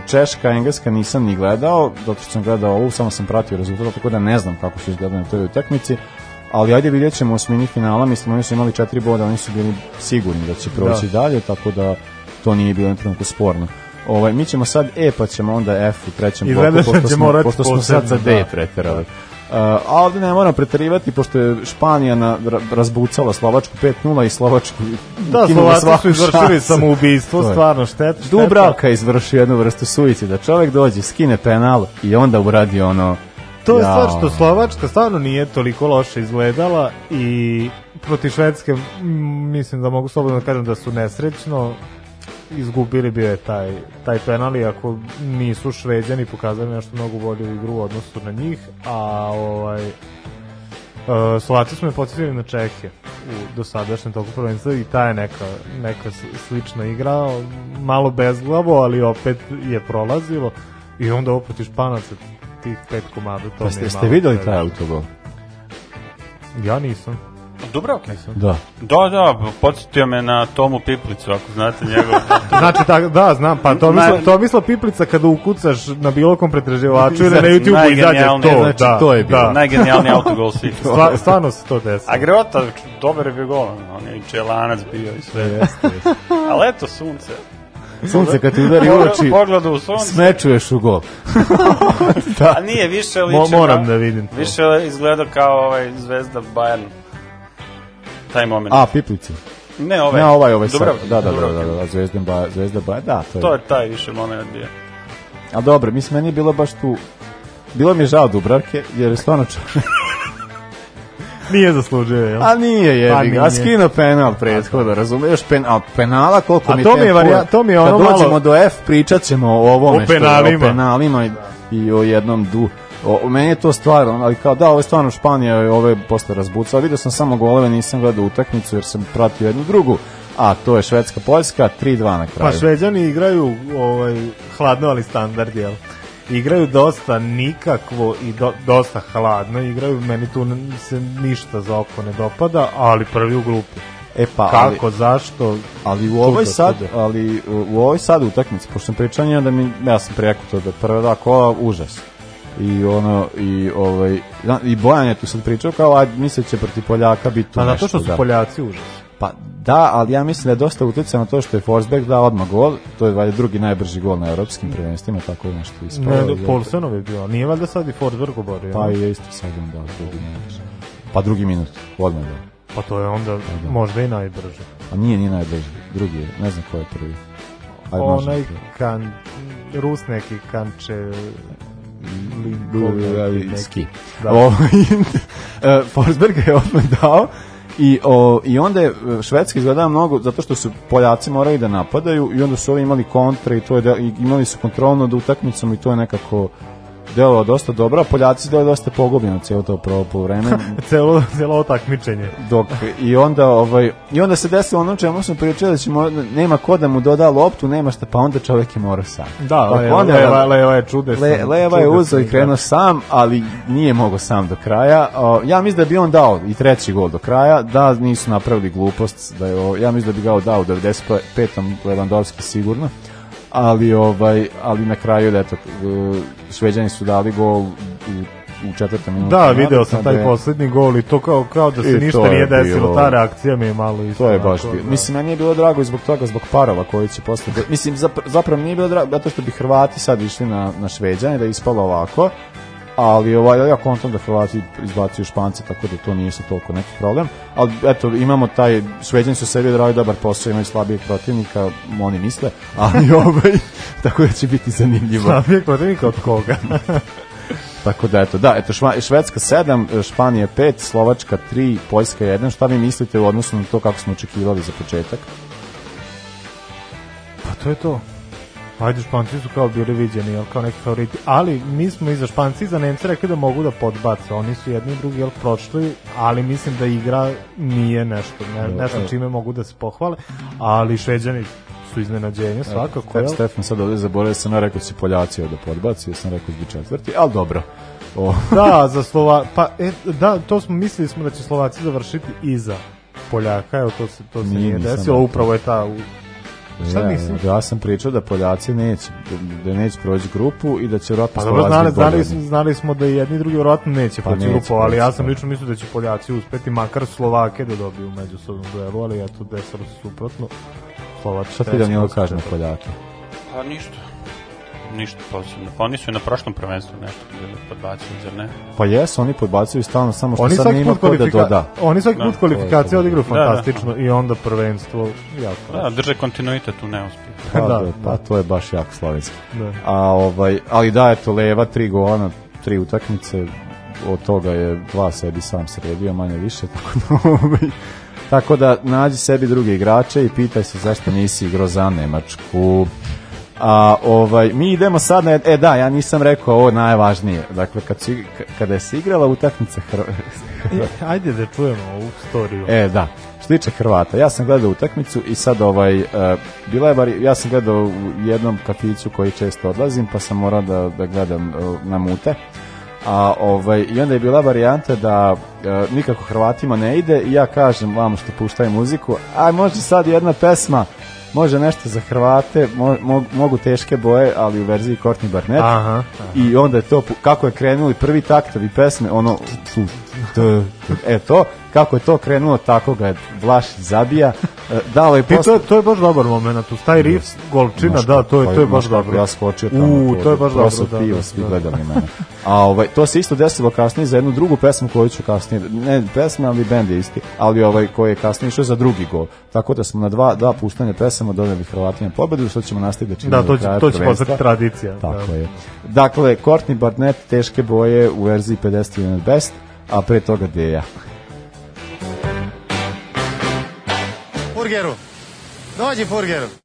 Češka, Engleska nisam ni gledao, zato što sam gledao ovu, samo sam pratio rezultat, tako da ne znam kako su izgledali na toj utakmici, ali ajde vidjet ćemo u smini finala, mislim oni su imali četiri boda, oni su bili sigurni da će proći dalje, tako da to nije bilo trenutku sporno. Ovaj, mi ćemo sad E, pa ćemo onda F u trećem Izgleda bloku, da pošto smo, pošto smo sad za D da. preterali. a ovde ne moram preterivati, pošto je Španija na, ra- razbucala Slovačku 5-0 i Slovačku Da, Slovaci svaku su izvršili šansu. samoubistvo, stvarno šteta. šteta. Dubravka je izvršio jednu vrstu suicida. Čovek dođe, skine penal i onda uradi ono... To je jao. stvar što Slovačka stvarno nije toliko loše izgledala i protiv Švedske mislim da mogu slobodno da kažem da su nesrećno izgubili bio je taj, taj penal i ako nisu šveđani pokazali nešto mnogo bolju igru u odnosu na njih, a ovaj Uh, Slovaci su me podsjetili na Čehe u dosadašnjem toku prvenstva i ta je neka, neka slična igra, malo bezglavo, ali opet je prolazilo i onda ovo protiv Španaca tih pet komada, to Pa ste, ste videli taj autogol? Ja nisam. Dubravka? Da. Da, da, podsjetio me na Tomu Piplicu, ako znate njegov. Znači, tak, da, znam, pa to misla, to misla Piplica kada ukucaš na bilo kom pretraživaču ili na Znači, YouTube-u izađe najgenijalnije, to, znači, da, to je bilo. da. Najgenijalniji autogol svih. Stva, stvarno se to desilo. A Grota, dobar je bio gol, on je i čelanac bio i sve. Ali eto, sunce. Sunce kad ti udari u oči, Pogleda u sunce. smečuješ u gol. A nije, više liči Mo- moram na- da vidim to. Više izgleda kao ovaj zvezda Bayern. Taj moment. A, Piplici. ne, ovaj. Ne, ovaj, ovaj sad. Dubravka, Da, da, da, da, da, da, Zvezda ba, Zvezda ba, da, to je. To je taj više moment bio. A dobro, mislim, meni je bilo baš tu, bilo mi je žao Dubravke, jer je stvarno čak... Nije zaslužio, jel? A nije jebi Pa nije. a skino penal prethodno, razumiješ? Pen, a penala koliko A mi to mi je varija- to mi je ono Kad dođemo malo- do F, pričat ćemo o ovome O što je, penalima. o penalima i, i o jednom du. O, meni je to stvarno, ali kao da, ovo je stvarno Španija, ovo je posle razbucala. Vidio sam samo goleve, nisam gledao utakmicu jer sam pratio jednu drugu. A to je Švedska Poljska, 3-2 na kraju. Pa šveđani igraju ovaj, hladno, ali standard, jel? Igraju dosta nikakvo i do, dosta hladno, igraju, meni tu se ništa za oko ne dopada, ali prvi u grupi. E pa, ali- Kako, zašto? Ali u ovoj sad, ali u, u ovoj sad utakmici, pošto sam pričao njima da mi, ja sam preko to da prva dva kola užas. I ono, i ovaj, i Bojan je tu sad pričao kao, a misle će protiv Poljaka biti tu Pa nešto. zato što su da. Poljaci užas. Pa da, ali ja mislim da je dosta utjecao na to što je Forsberg dao odmah gol, to je valjda drugi najbrži gol na evropskim prvenstvima, tako je nešto ispalo. Ne, Polsenov je bio, nije valjda sad i Forsberg oborio? Pa je isto sad on dao drugi minut. Pa drugi minut, odmah dao. Pa to je onda da. možda i najbrže. A nije, nije najbrži, drugi je, ne znam ko je prvi. Ajde, možda Onaj kan, Rus neki kanče ski. Da. Ovaj, e, Forsberg je odmah dao i, o, i onda je e, Švedska izgledala mnogo, zato što su Poljaci morali da napadaju i onda su ovi imali kontre i, to je, i imali su kontrol nad utakmicom i to je nekako delovalo dosta dobro, a Poljaci delovali dosta pogubljeno cijelo to prvo po vreme. celo, celo takmičenje. dok i onda ovaj i onda se desilo ono čemu smo pričali da ćemo nema ko da mu doda loptu, nema šta, pa onda čovjek je morao sam. Da, Pa leva, onda- leva, leva je čudesan. Le, leva je uzeo i krenuo sam, ali nije mogao sam do kraja. O, ja mislim da bi on dao i treći gol do kraja, da nisu napravili glupost, da je o, ja mislim da bi ga dao u 95. Lewandowski sigurno. Ali ovaj ali na kraju da eto e, Šveđani su dali gol u u četvrtom minutu. Da, video sam taj je- poslednji gol i to kao, kao da se ništa je nije desilo, bilo- ta reakcija mi je malo isto. To je baš bilo. da. Mislim, meni je bilo drago zbog toga, zbog parova koji će posle... Mislim, zapr zapravo nije bilo drago, zato što bi Hrvati sad išli na, na Šveđane, da ispalo ovako, ali ovaj, ja kontam da Hrvati izbacuju Špance, tako da to nije sa toliko neki problem. Ali eto, imamo taj, Šveđani su sebi odrali dobar posao, imaju slabijeg protivnika, oni misle, ali ovaj, tako da će biti zanimljivo. Slabijeg protivnika od koga? Tako da eto, da, eto Šva, Švedska 7, Španija 5, Slovačka 3, Poljska 1. Šta vi mislite u odnosu na to kako smo očekivali za početak? Pa to je to. Ajde, Španci su kao bili viđeni, jel, kao neki favoriti. Ali mi smo i za Španci i za Nemce rekli da mogu da podbace. Oni su jedni i drugi, jel, prošli, ali mislim da igra nije nešto, ne, nešto čime mogu da se pohvale. Ali Šveđani su iznenađenje svakako, jel? Stefan sad ovdje zaboravio sam ja rekao da si Poljaci ovdje podbaci, ja sam rekao da bi četvrti, ali dobro. O, Da, za Slova... Pa, e, da, to smo mislili smo da će Slovaci završiti iza Poljaka, evo to se, to se Nije, nije, desilo, upravo je ta... Šta ja, misliš? Ja sam pričao da Poljaci neće, da, da neće proći grupu i da će vjerojatno Pa dobro, znali, znali, znali smo da i jedni i drugi vjerojatno neće Pa proći grupu, ali ja sam da. lično mislio da će Poljaci uspeti makar Slovake da dobiju u međusobnom duelu, ali eto desilo se suprotno. Slovačka Šta ti Danilo kaže na Poljake? Pa ništa. Ništa posebno. Pa oni su i na prošlom prvenstvu nešto bili podbacili, zar ne? Pa jesu, oni podbacuju stalno, samo što Oni sad put ko da doda. Oni svaki Da. put kvalifikacije odigraju Da, da. fantastično i onda prvenstvo jako. Da, drže kontinuitet u neuspjehu. Pa, Da, da, da. pa to je baš jako slovenski. Da. A, ovaj, ali da, eto, Leva, tri gola na tri utakmice, od toga je dva sebi sam sredio, manje više, tako da, ovaj, tako da nađi sebi druge igrače i pitaj se zašto nisi igrao za Nemačku. A ovaj mi idemo sad na e da ja nisam rekao ovo najvažnije. Dakle kad k- kada se igrala utakmica Hr... E, ajde da čujemo ovu storiju. E, da. Što tiče Hrvata, ja sam gledao utakmicu i sad ovaj, uh, bila je bar, ja sam gledao u jednom kafiću koji često odlazim, pa sam morao da, da gledam uh, na mute. A ovaj, i onda je bila varijanta da uh, nikako Hrvatima ne ide i ja kažem vamo što puštaju muziku, aj može sad jedna pesma, može nešto za Hrvate, mo, mo- mogu teške boje, ali u verziji Courtney Barnett. Aha, I onda je to, kako je krenuli prvi taktovi pesme, ono, tu, tu, tu, e to, kako je to krenulo, tako ga je Vlašić zabija. E, Dao je I to, posle... je- to je baš dobar moment, uz taj riff, golčina, da, to je, kako- to je baš dobro. Ja skočio tamo. U, to je baš dobro, da, pivo, da, svi da. gledali mene. A ovaj, to se isto desilo kasnije za jednu drugu pesmu koju ću kasnije, ne pesma, ali bend je isti, ali ovaj koji je kasnije išao za drugi gol. Tako da smo na dva, dva puštanja pesama doneli Hrvatima pobedu, što ćemo nastaviti da činimo Da, to će, to će postati tradicija. Tako da. je. Dakle, Courtney Barnett, teške boje u verziji 50 unit best, a pre toga Deja. Dois de hamburguero.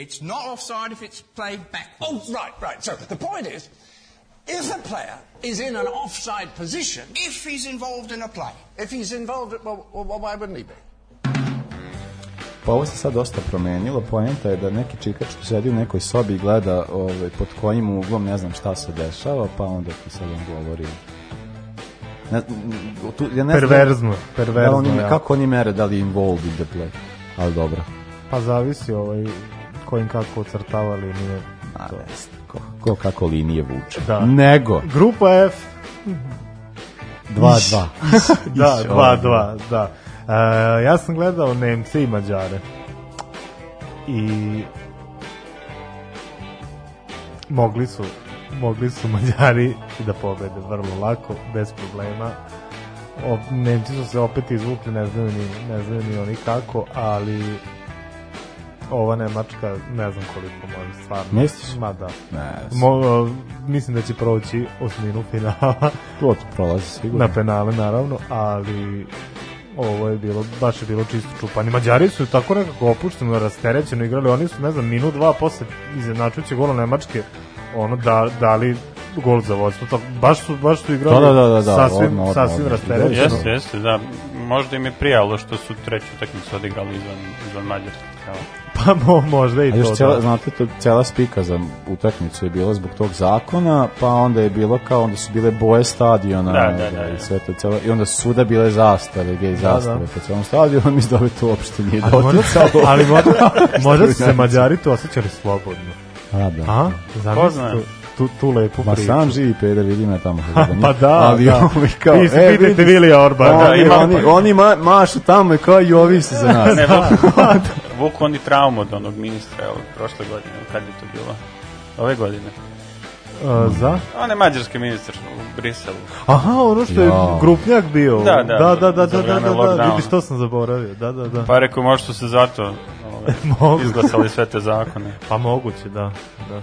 It's not offside if it's played backwards. Oh, right, right. So the point is, if a player is in an offside position. If he's involved in a play. If he's involved, well, well why wouldn't he be? Pa ovo se sad dosta promenilo, poenta je da neki čikač sedi u nekoj sobi i gleda ovaj, pod kojim uglom ne znam šta se dešava, pa onda ti sad on govori ne, tu, ja ne Perverzno, znam, perverzno, da oni, ja. Kako oni mere da li je involved in the play, ali dobro. Pa zavisi ovaj, kojim kako ocrtava linije. A, ko, ko kako linije vuče. Da. Nego. Grupa F. 2-2. da, 2-2, da. E, ja sam gledao Nemce i Mađare. I mogli su mogli su Mađari da pobede vrlo lako, bez problema. O, Nemci su se opet izvukli, ne znaju ni, ne znaju ni oni kako, ali ova Nemačka ne znam koliko može stvarno. Misliš? Ma da. Ne, Mo, mislim da će proći osminu finala. To prolazi sigurno. Na penale naravno, ali ovo je bilo, baš je bilo čisto čupanje. Mađari su tako nekako opušteno, rasterećeno igrali, oni su, ne znam, minut, dva posle izjednačujuće gola Nemačke, ono, da, dali gol za vodstvo. To, baš su, baš su igrali Da, da, da, da, sasvim, odmah, odmah, sasvim rasterećeno. Jeste, jeste, da. Možda im je prijalo što su treću utakmicu odigrali izvan, izvan Mađarske. Pa mo, možda i A to. cijela, da. znate, to, cijela spika za utakmicu je bila zbog tog zakona, pa onda je bilo kao, onda su bile boje stadiona, Da, da, da, i da. sve to cijelo, i onda su svuda bile zastave, gej zastave po cijelom stadionu, mislim da ove to uopšte nije Ali možda, doticalo. ali možda, možda su se Mađari tu osjećali slobodno. A, da. A? Ko Zamisli zna? Tu, tu, lepu Ma priču. sam živi peder, vidi me tamo. Pa da, ali da. ovi kao, Vi se e, pitajte vidi, Vilija Orbana. Oni, Da, ima- oni, oni ma, mašu tamo i kao i ovi su za nas. Ne, vuku, vuku oni traumu od onog ministra, evo, prošle godine, kad je to bilo? Ove godine. Uh, za? On je mađarski ministar u Briselu. Aha, ono što je Ja. grupnjak bio. Da, da, da, da, da, da, da, da, da, vidiš, to sam zaboravio, da, da, da. Pa rekao, možda su se zato ove, Moguće. izglasali sve te zakone. Pa moguće, da, da.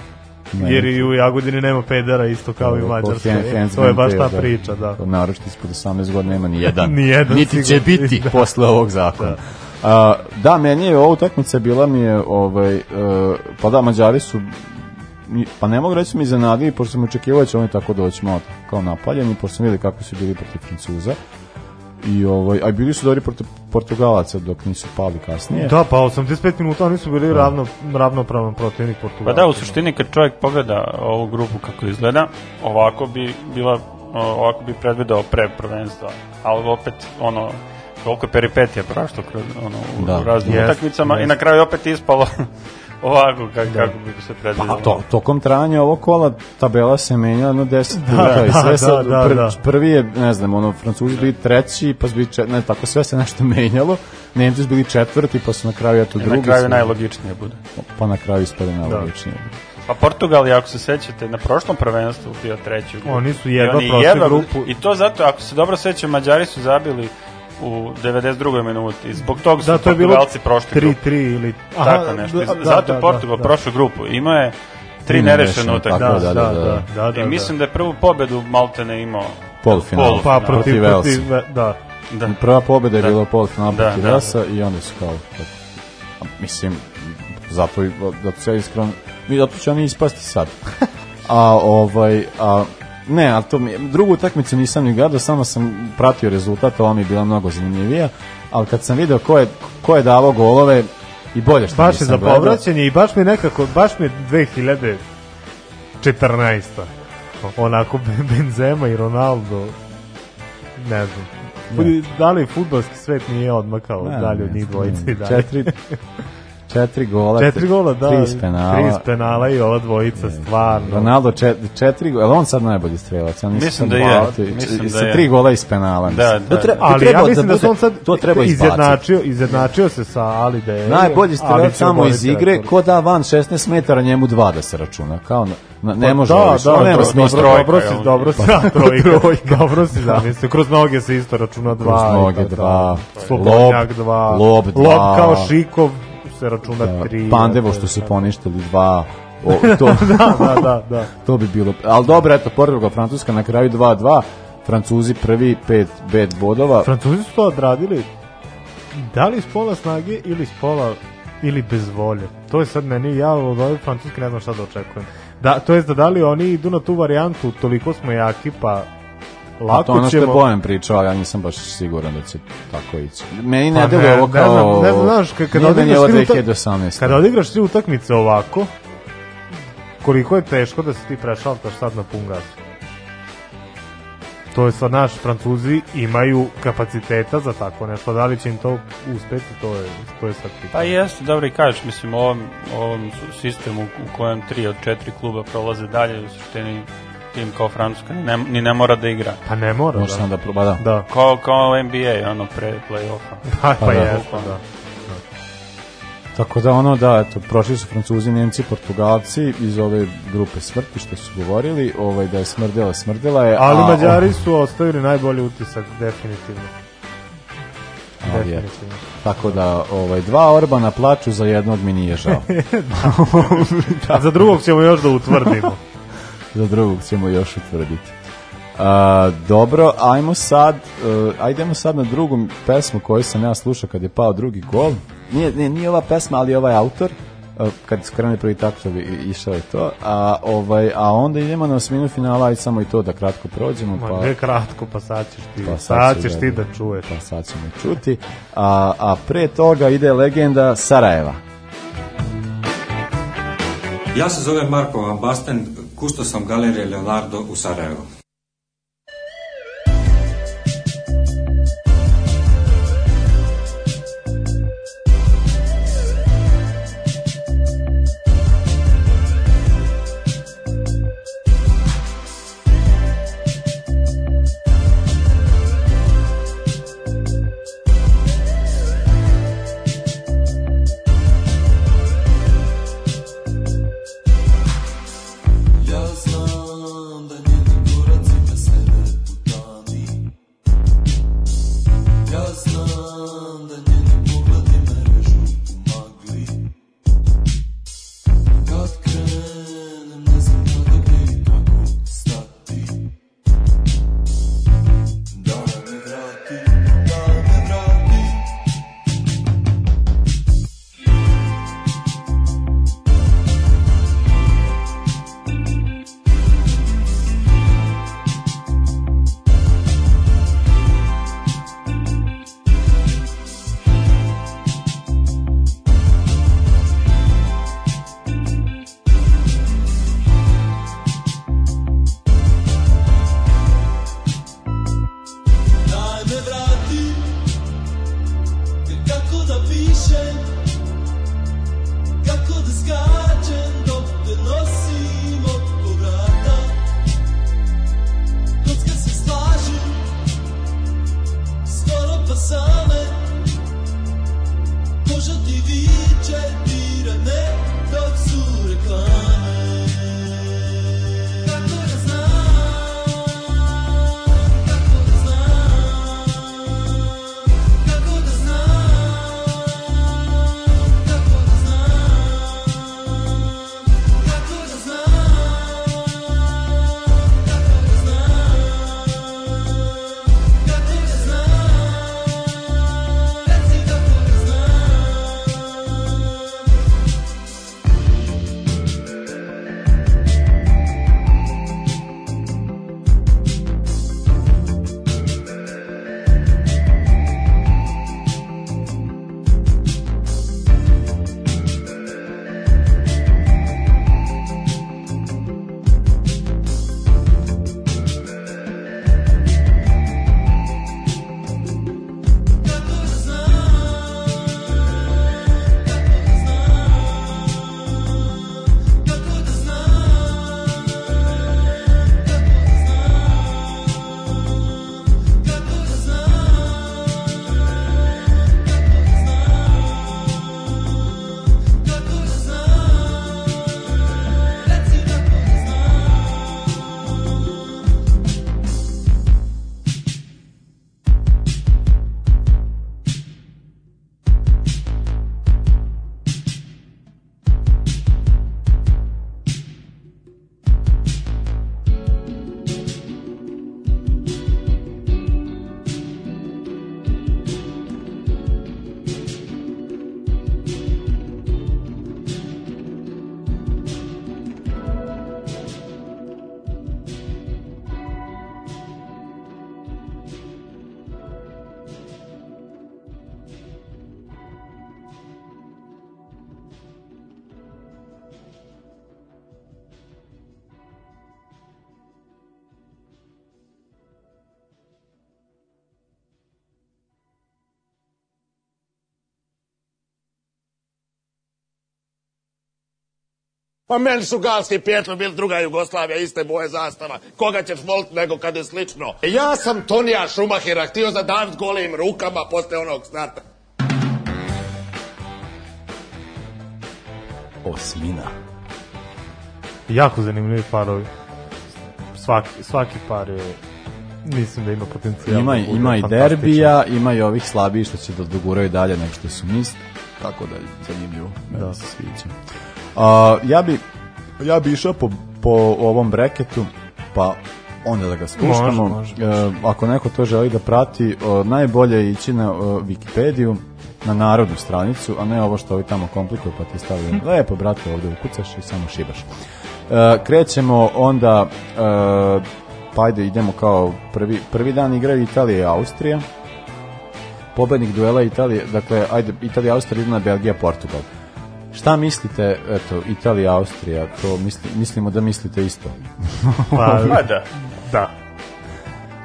Ne. Jer i u Jagodini nema pedera isto kao i u Mađarskoj. To je baš ta paid, priča, da. Naročito ispod 18 godina nema ni jedan. Ni jedan Niti će biti Da. posle ovog zakona. Da. da, meni je ova utakmica bila mi je, ovaj, uh, pa da, Mađari su pa ne mogu reći su mi iznenadili, pošto sam očekivao da će oni tako doći malo kao napaljeni, pošto sam vidio kako su bili protiv Francuza. I ovaj, a bili su dobri protiv Portugalaca dok nisu pali kasnije. Da, pa 85 minuta oni su bili ravno, ravnopravan protivnik Portugala. Pa da, u suštini kad čovjek pogleda ovu grupu kako izgleda, ovako bi bila ovako bi predvideo pre prvenstva, ali opet ono koliko je peripetija prošlo kroz ono u, Da. u raznim Jest, utakmicama i jest. na kraju opet ispalo ovako kako, kako bi se predvidelo. Pa to, tokom trajanja ovog kola tabela se menja jedno 10 Da, puta i da, sve da, sad, da, pr- da. prvi je, ne znam, ono, Francuzi bili treći, pa su bili čet, ne, tako sve se nešto menjalo, Nemci su bili četvrti, pa su na kraju eto I drugi. na kraju su- najlogičnije bude. Pa na kraju ispade najlogičnije. Pa Portugal ako se sećate, na prošlom prvenstvu bio treći u. Oni su I jedva prošli grupu. I to zato, ako se dobro sećam, Mađari su zabili u 92. minuti. Zbog toga su Da, to je Portugalci prošli grupu. 3-3 ili... Tako nešto. da, da, zato da, je Portugal da, prošao grupu. Imao je tri nerešene utakmice. Da, da, da, da, da, da, I mislim da je prvu pobedu Maltene imao Polufinal. Pa protiv, Protiv protiv, da. Da. Prva pobeda je Da. bila polufinal Da, protiv da. Velsa i onda su kao, a, mislim, zato, i- zato se ja iskreno, mi zato će oni ispasti sad. A ovaj, a, ne, ali to mi, drugu utakmicu nisam ni gledao, samo sam pratio rezultat, ova mi je bila mnogo zanimljivija, ali kad sam video ko je, ko je davao golove, i bolje što Baš je za povraćanje i baš mi nekako, baš mi je 2014. Onako Benzema i Ronaldo, ne znam. Ne. Da li futbalski svet nije odmakao Ne, dalje od njih dvojice i dalje? Četiri, četiri gola. Četiri gola, da. Tri penala. Tri penala i ova dvojica, stvarno. Ronaldo čet, četiri gola, je on sad najbolji strelac? Ja nisam Mislim sad da je, bacio. mislim Sa da je. tri gola iz penala. mislim. Da, da, To tre- to Ali treba ja mislim da, bude- su on sad to treba izjednačio, izjednačio se sa Ali De. Najbolji Ali strelac samo iz igre, ko da van 16 metara, njemu dva da se računa. Kao na, na, ne Pa može da, da, on nema dobro, smisla. dobro, dobro si, jel? dobro si, Pa, da, trojka, trojka. dobro si zamislio, kroz noge se isto računa dva. Kroz noge dva, da. Slobodnjak lob, dva, lob dva. lob kao Šikov se računa Da, tri. Pandevo što su poništili dva. O, to, da, da, da, da. to bi bilo. Ali dobro, eto, Portugal, Francuska na kraju 2-2. Francuzi prvi 5 5 bodova. Francuzi su to odradili da li iz pola snage ili iz pola ili bez volje. To je sad meni, ja od ove francuske ne znam šta da očekujem. Da, to je da da li oni idu na tu varijantu, toliko smo jaki, pa lako to ono što je ćemo... Bojan pričao, ali ja nisam baš siguran da će tako ići. Meni ne Pa deluje ovo ne kao... znam, ne znam, znaš, kad- kada odigraš utak- 2018. Kada odigraš tri utakmice ovako, koliko je teško da se ti prešaltaš sad na pun gas. To je sad naš, Francuzi imaju kapaciteta za tako nešto, da li će im to uspeti, to je, to je sad pitanje. Pa jeste, dobro i kažeš, mislim, ovom, ovom sistemu u kojem tri od četiri kluba prolaze dalje, u suštini tim kao Francuska ni ne, ni ne mora da igra. Pa ne mora, Može da. da proba, da. Da. Kao, kao NBA, ono, pre play-offa. Pa, pa, Pa da. da. Tako da ono da eto prošli su Francuzi, Nemci, Portugalci iz ove grupe smrti što su govorili, ovaj da je smrdela, smrdela je. Ali a, Mađari su ostavili najbolji utisak, definitivno. Ali je. Definitivno. Tako da ovaj dva Orbana plaču za jednog mi nije žao. A za drugog ćemo još da utvrdimo. za drugog ćemo još utvrditi. A, dobro, ajmo sad, uh, ajdemo sad na drugu pesmu koju sam ja slušao kad je pao drugi gol. Nije, nije, nije ova pesma, ali ovaj autor, uh, kad skrene prvi takto bi išao je to, a, ovaj, a onda idemo na osminu finala, aj samo i to da kratko prođemo. Ma Pa, ne kratko, pa sad ćeš ti, Pa sad, sad ćeš da- ti da čuješ. pa sad ćemo čuti. A, a pre toga ide legenda Sarajeva. Ja se zovem Marko Van Basten, kusto sam galerije Leonardo u Sarajevu. Pa meni su galski pjetlo bili druga Jugoslavija, iste boje zastava. Koga ćeš voliti nego kad je slično? Ja sam Tonija Šumahira htio zadavit golim rukama posle onog starta. Osmina. Jako zanimljivi parovi. Svaki, svaki par je mislim da ima potencijal. Ima, da ima i derbija, ima i ovih slabiji što će da doguraju dalje nego što su misli. Tako da je zanimljivo. Da. Da. se sviđa. A, ja bi ja bi išao po, po ovom breketu, pa onda da ga spuštamo. Može, može, E, ako neko to želi da prati, o, najbolje je ići na o, Wikipediju, na narodnu stranicu, a ne ovo što ovi tamo komplikuju pa ti stavljaju. Lepo, brate, ovde ukucaš i samo šibaš. E, krećemo onda, e, pa ajde idemo kao prvi, prvi dan igraju Italija i Austrija. Pobednik duela Italije, dakle, ajde, Italija, Austrija, Belgija, Portugal. Šta mislite, eto, Italija, Austrija, to misli, mislimo da mislite isto. Pa, Pa da. da.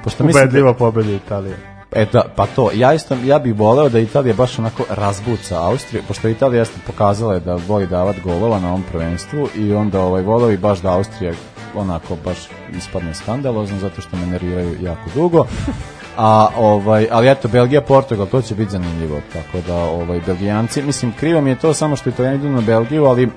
Pošto mislite, Ubedljiva pobeda Italije. E da, pa to, ja isto, ja bih voleo da Italija baš onako razbuca Austriju, pošto Italija jeste pokazala je da voli davat golova na ovom prvenstvu i onda ovaj, voleo i baš da Austrija onako baš ispadne skandalozno zato što me nerviraju jako dugo. A ovaj ali eto Belgija Portugal to će biti zanimljivo tako da ovaj Belgijanci mislim krivo mi je to samo što Italijani idu na Belgiju ali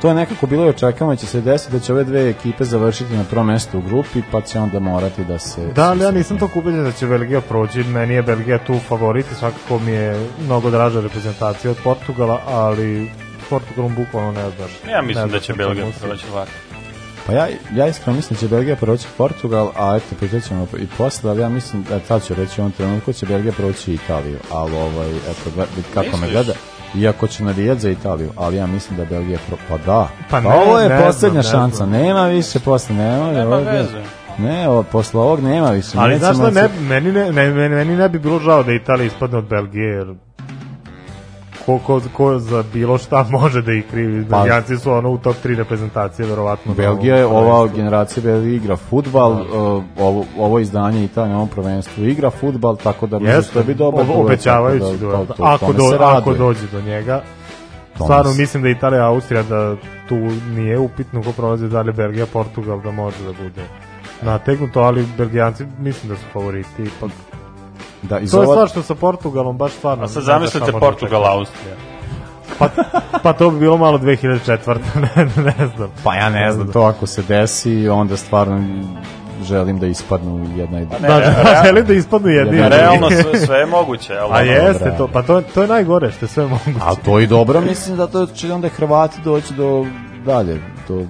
to je nekako bilo i očekivano da će se desiti da će ove dve ekipe završiti na prvom mestu u grupi pa će onda morati da se Da, ali ja nisam tako ubeđen da će Belgija proći. Meni je Belgija tu favorit i svakako mi je mnogo draža reprezentacija od Portugala, ali Portugalom bukvalno ne znaš. Ja mislim da će Belgija proći ovako. Pa ja, ja iskreno mislim da će Belgija proći Portugal, a eto, pritaćemo i posle, ali ja mislim da tad ću reći u ovom trenutku će Belgija proći Italiju, ali ovaj, eto, kako me Misliš? gleda, iako će navijati za Italiju, ali ja mislim da Belgija pro... Pa da, Pa pa ne, ovo je ne posljednja znam, ne šansa, znam. nema više posle, nema, Nema veze. Ne, ovo, posle ovog nema više. Ali znaš šta, se- ne, meni, ne, ne, meni, meni ne bi bilo žao da Italija ispadne od Belgije, jer ko, ko, ko za bilo šta može da ih krivi. Pa- Belgijanci su ono u top 3 reprezentacije, verovatno. na Belgija je ova generacija Belgija igra futbal, uh, ovo, ovo izdanje Italije na ovom prvenstvu igra futbal, tako da mislim Jeste, da bi dobar ovo- duel, obećavajući da- duel. to- Ako, do, ako dođe do njega. Tome Stvarno mislim da Italija, Austrija, da tu nije upitno ko prolazi dalje Belgija, Portugal, da može da bude nategnuto, ali Belgijanci mislim da su favoriti ipak. Da, iz To je stvar što sa Portugalom baš stvarno... A sad ne znaš zamislite Portugal. Austrija. Pa, pa to bi bilo malo 2004. ne, ne znam. Pa ja ne znam, to ako se desi, onda stvarno želim da ispadnu jedna i Pa Da, da, želim da ispadnu jedni. Jedna- Realno sve, sve je moguće, ali A ono, jeste, to, pa to, to je najgore što je sve moguće. A to i dobro, mislim da to će onda Hrvati doći do dalje, do,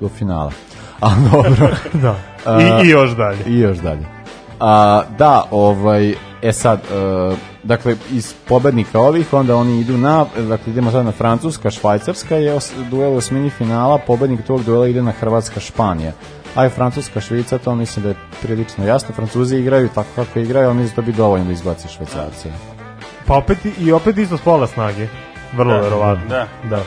do finala. A dobro. da. A, I, I još dalje. I još dalje. A, da, ovaj, e sad, e, dakle, iz pobednika ovih, onda oni idu na, dakle, idemo sad na Francuska, Švajcarska je os, duel u osmini finala, pobednik tog duela ide na Hrvatska, Španija. A je Francuska, Švica, to mislim da je prilično jasno. Francuzi igraju tako kako igraju, ali mislim da bi dovoljno da izbaci Švajcarce. Pa opet, i- i opet isto s pola snage. Vrlo Da, verovatno. da. da.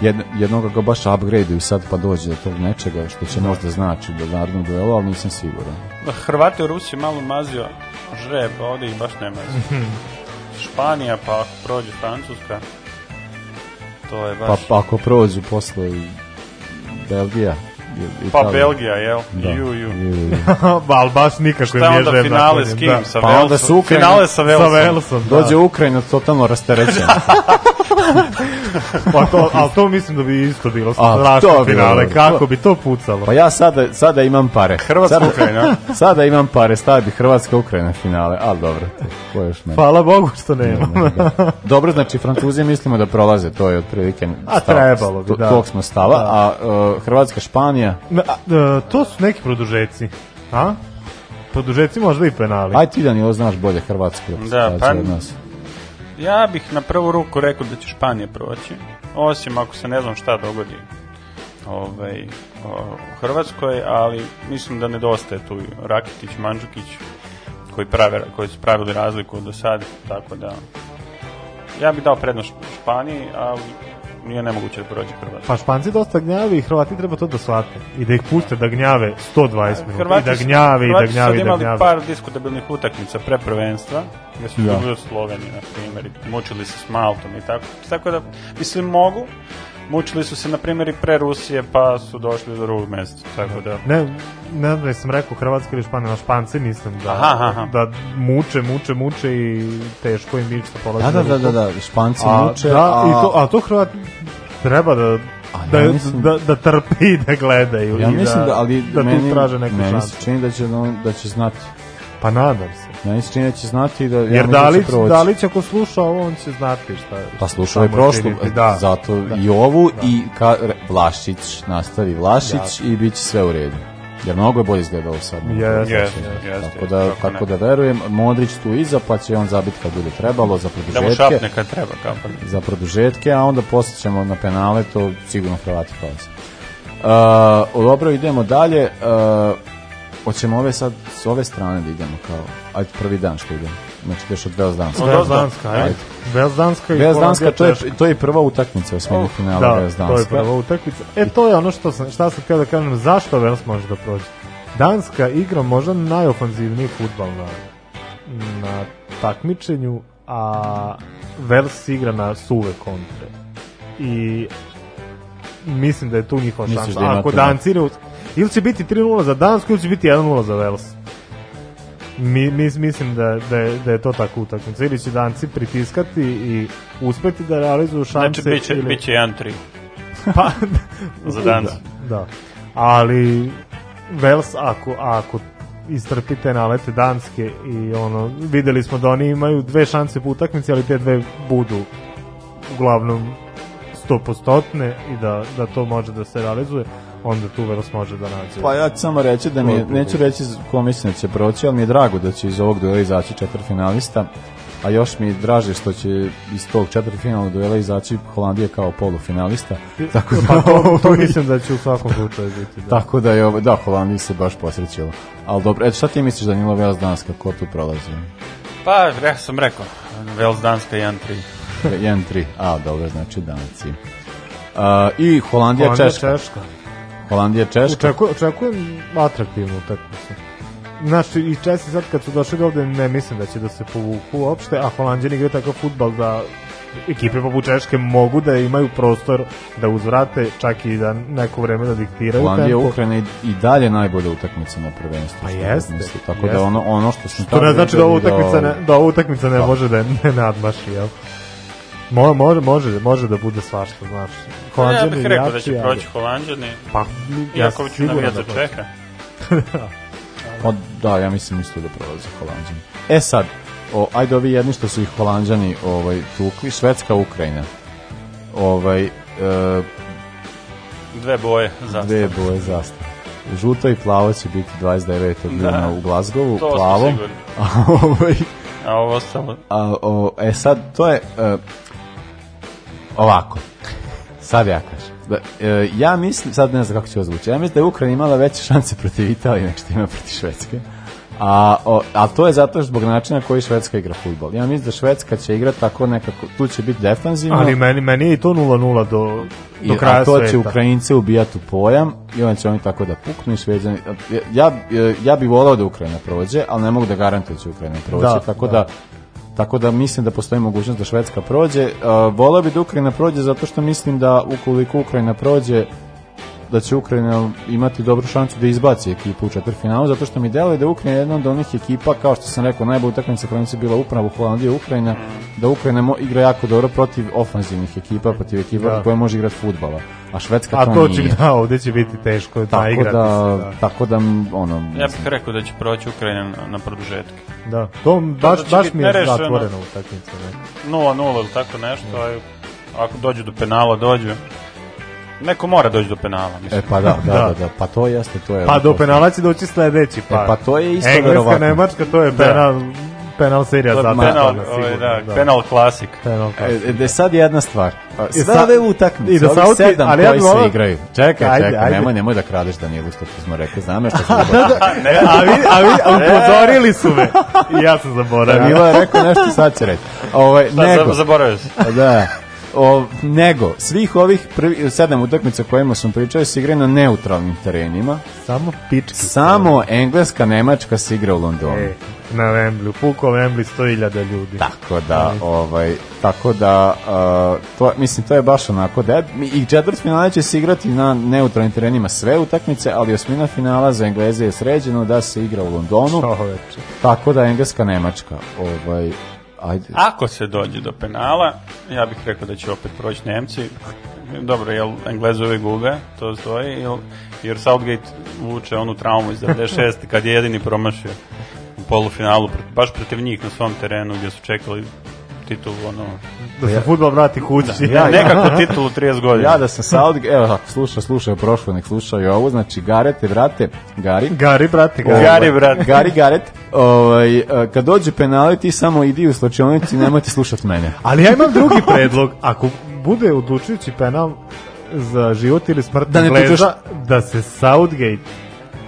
Jedno, jednog ga baš upgradeuju sad pa dođe do tog nečega što će možda znači do narodnog duela, ali nisam siguran. Hrvate u Rusiji malo mazio žreb, a ovdje ih baš ne mazi. Španija, pa ako prođe Francuska, to je Pa, baš... pa ako prođu posle i Belgija. Pa. Belgija, jel? Da. Ju, ju. Ali baš nikako Šta im je nije onda finale s naklonjen, kim? da. Sa Pa onda Velsom? su Ukrajina, Finale sa Velsom. Sa Velsom, da. Dođe Ukrajina totalno rasterećena. Pa to, ali to mislim da bi isto bilo strašno finale. bilo. Kako bi to pucalo? Pa ja sada, sada imam pare. Hrvatska sada, Ukrajina. Sada imam pare, stavio bi Hrvatska Ukrajina finale, ali dobro, to, ko još meni. Hvala Bogu što nemam. Da. Dobro, znači Francuzi mislimo da prolaze, to je otprilike A, trebalo bi, To- da. Tog smo stava, Da. a uh, Hrvatska, Španija, Na, a, to su neki produžeci. A? Produžeci možda i penali. aj ti Danilo znaš bolje Hrvatsku reprezentaciju pa- od nas. Ja bih na prvu ruku rekao da će Španija proći, osim ako se ne znam šta dogodi ovaj, o, u Hrvatskoj, ali mislim da nedostaje tu Rakitić, Mandžukić, koji, prave, koji su pravili razliku do sad, tako da ja bih dao prednost Španiji, ali nije nemoguće da prođe Hrvatska. Pa Španci dosta gnjave i Hrvati treba to da shvate. I da ih puste da gnjave 120 minuta. I da su- gnjave, i da Hrvati su gnjave, i da imali gnjave. par diskutabilnih utakmica pre prvenstva, gde su Da. izgubili od Slovenije, na primjer, i mučili se s Maltom i tako. Tako da, mislim, mogu, mučili su se, na primjer, i pre Rusije, pa su došli do drugog mesta. Tako da... Ne, ne znam da sam rekao Hrvatska ili Španija, na Španci mislim da, Aha, aha. da muče, muče, muče i teško im ići da polazi Da, da, da, da, da, Španci a, muče, Da, a- i to, a to Hrvat treba da, da, ja mislim- da, da trpi i da gledaju Ja i mislim da, ali da meni, tu traže neku meni šansu. se čini da će, da će znati. Pa nadam se. Meni se čini da će znati da... ja Jer mislim da Dalić, proći. Dalić ako sluša ovo, on će znati šta Pa slušao je činiti, da. zato Da. i ovu i ka, Vlašić nastavi Vlašić i bit će sve u redu. Jer mnogo je bolje izgledalo sad. prošle. jeste, jeste, Tako da, kako ne. tako da verujem, Modrić tu iza, pa će on zabiti kad bude trebalo za Da mu produžetke. šapne kad treba, kao pa. za produžetke, a onda posle ćemo na penale, to sigurno Hrvati prolaze. Uh, dobro, idemo dalje. Uh, hoćemo ove sad s ove strane da idemo kao, ajde prvi dan što idemo. Znači, ideš od Vels Danska. Vels Danska, ajde. Vels Danska i Vels Danska, Holandija, to je, to je prva utakmica u smijenju finala Da, to je prva utakmica. E, to je ono što sam, šta sam htio da kažem, zašto Vels može da prođe. Danska igra možda najofanzivniji futbal na, na takmičenju, a Vels igra na suve kontre. I mislim da je tu njihova šansa. da Ako Danci. Ili će biti 3-0 za Dansku, ili će biti 1-0 za Vels. Mi, mis, mislim da, da, je, da je to tako utakmica. Ili će Danci pritiskati i uspeti da realizuju šanse. Znači, bit će, ili... bit će 1-3. Pa, Za Dansku. Da, da. Ali Vels ako, ako istrpite nalete Danske i ono, videli smo da oni imaju dve šanse po utakmici, ali te dve budu uglavnom stopostotne i da, da to može da se realizuje, onda tu Vels može da nađe. Pa ja ću samo reći da mi, je- neću reći ko mislim da će proći, ali mi je drago da će iz ovog duela izaći četvrfinalista, a još mi je draže što će iz tog četvrtfinalnog duela izaći Holandija kao polufinalista. Tako da, pa to, to ovaj, mislim da će u svakom slučaju biti. Da. Tako da je ovo, da, Holandiji se baš posrećilo. Ali dobro, eto šta ti misliš Danilo Vels Danska, ko tu prolazi? Pa, ja sam rekao, Vels Danska 1-3. 1-3, a dobro, znači Danci. Uh, I Holandija, Holandija, Češka. Češka. Holandija Češka. Očekujem, očekujem atraktivnu utakmicu. Znači, i Česi sad kad su došli do ovde, ne mislim da će da se povuku uopšte, a Holandjani igraju takav futbal da ekipe poput Češke mogu da imaju prostor da uzvrate, čak i da neko vreme da diktiraju Holandija tempo. Ukrajina i, i dalje najbolja utakmica na prvenstvu. Pa što jeste, mislim. Tako jeste. da ono, ono što sam To ne znači da ova utakmica ne, da ova utakmica ne Da. može da ne nadmaši, jel? Mo, može, može, može da bude svašta, znaš. Ja Holanđani bih rekao da jači, će ali- proći Holandjani. Pa, ja Iako sam ću siguran navijat da proći. Čeha. Pa, da, ja mislim isto da prolaze Holandjani. E sad, o, ajde ovi jedni što su ih Holandjani ovaj, tukli, Švedska, Ukrajina. Ovaj, e, Dve boje za dve boje zastave. Žuto i plavo će biti 29. juna Da. u Glazgovu, To sigurni. A, ovaj, A ovo ostalo... A, o, e sad, to je e, ovako. Sad ja kažem. Da, e, ja mislim, sad ne znam kako će ovo zvuči, ja mislim da je Ukrajina imala veće šanse protiv Italije nego što ima protiv Švedske. A, o, a to je zato zbog načina koji Švedska igra futbol. Ja mislim da Švedska će igrati tako nekako, tu će biti defanzivno. Ali meni, meni je i to 0-0 do, do I, kraja a to će sveta. Ukrajince ubijati u pojam i onda će oni tako da puknu i šveđani. Ja, ja, ja bih volao da Ukrajina prođe, ali ne mogu da garantujem da će Ukrajina proći. Da, tako da. da. Tako da mislim da postoji mogućnost da Švedska prođe. Volao bi da Ukrajina prođe zato što mislim da ukoliko Ukrajina prođe da će Ukrajina imati dobru šansu da izbaci ekipu u četvrtfinalu, zato što mi deluje da je Ukrajina jedna od onih ekipa, kao što sam rekao, najbolja utakmica je bila upravo Holandija Ukrajina, da Ukrajina mo- igra jako dobro protiv ofanzivnih ekipa, protiv ekipa Da. koje može igrati futbala. A Švedska A to, to će, nije. da, ovde će biti teško Tako naigrati da, se, da. tako da, ono, Ja bih rekao da će proći Ukrajina na, na produžetke. Da, to baš, da baš biti mi je zatvorena utakmica. Ne? 0-0 ili tako nešto, a ako dođu do penala, dođu. Neko mora doći do penala, mislim. E pa da, da, Da. da, da, pa to jeste, to je. Pa do penala će doći sledeći par. E, pa to je isto Engleska, verovatno. Nemačka, to je Da. penal, penal serija zatvorena. penal, ovaj, da, da. penal klasik. Penal klasik. E, da sad jedna stvar. Sve sa- ove utakmice, i da ovih Sauti- sedam ali ja koji bi se igraju. Čekaj, Ajde, čekaj, ajde. nemoj, nemoj da kradeš Danielu što smo rekli, znam ja što se Da, da, a vi, a vi, a upozorili su me. I ja sam zaboravio. Danilo je rekao nešto, sad će reći. Ovaj, Šta, nego, za- zaboravio sam. da, o, nego svih ovih prvi, sedam utakmica kojima smo pričali se igraju na neutralnim terenima. Samo pički. Samo Engleska, Nemačka se igra u Londonu. E, na Wembley, puko Wembley 100.000 ljudi. Tako da, ovaj, tako da, uh, to, mislim, to je baš onako da i četvrt finale će se igrati na neutralnim terenima sve utakmice, ali osmina finala za Engleze je sređeno da se igra u Londonu. Tako da Engleska, Nemačka, ovaj, ajde. Ako se dođe do penala, ja bih rekao da će opet proći Nemci. Dobro, jel Englezi uvijek gube, to stoji, jel, jer Southgate vuče onu traumu iz 96. kad je jedini promašio u polufinalu, baš protiv njih na svom terenu gdje su čekali titulu, ono... Da se futbol vrati kući. Da, ja, nekako titulu 30 godina. Ja da sam Southgate, evo, sluša, slušao prošlo, nek slušao i ovo, znači Garete, brate, Gari. Gari, brate, Gari. Gari, brate. Gari, Garet, ovaj, e, kad dođe penali, ti samo idi u slačionici i nemojte slušati mene. Ali ja imam drugi predlog. Ako bude odlučujući penal za život ili smrt Da ne Engleza, da se Southgate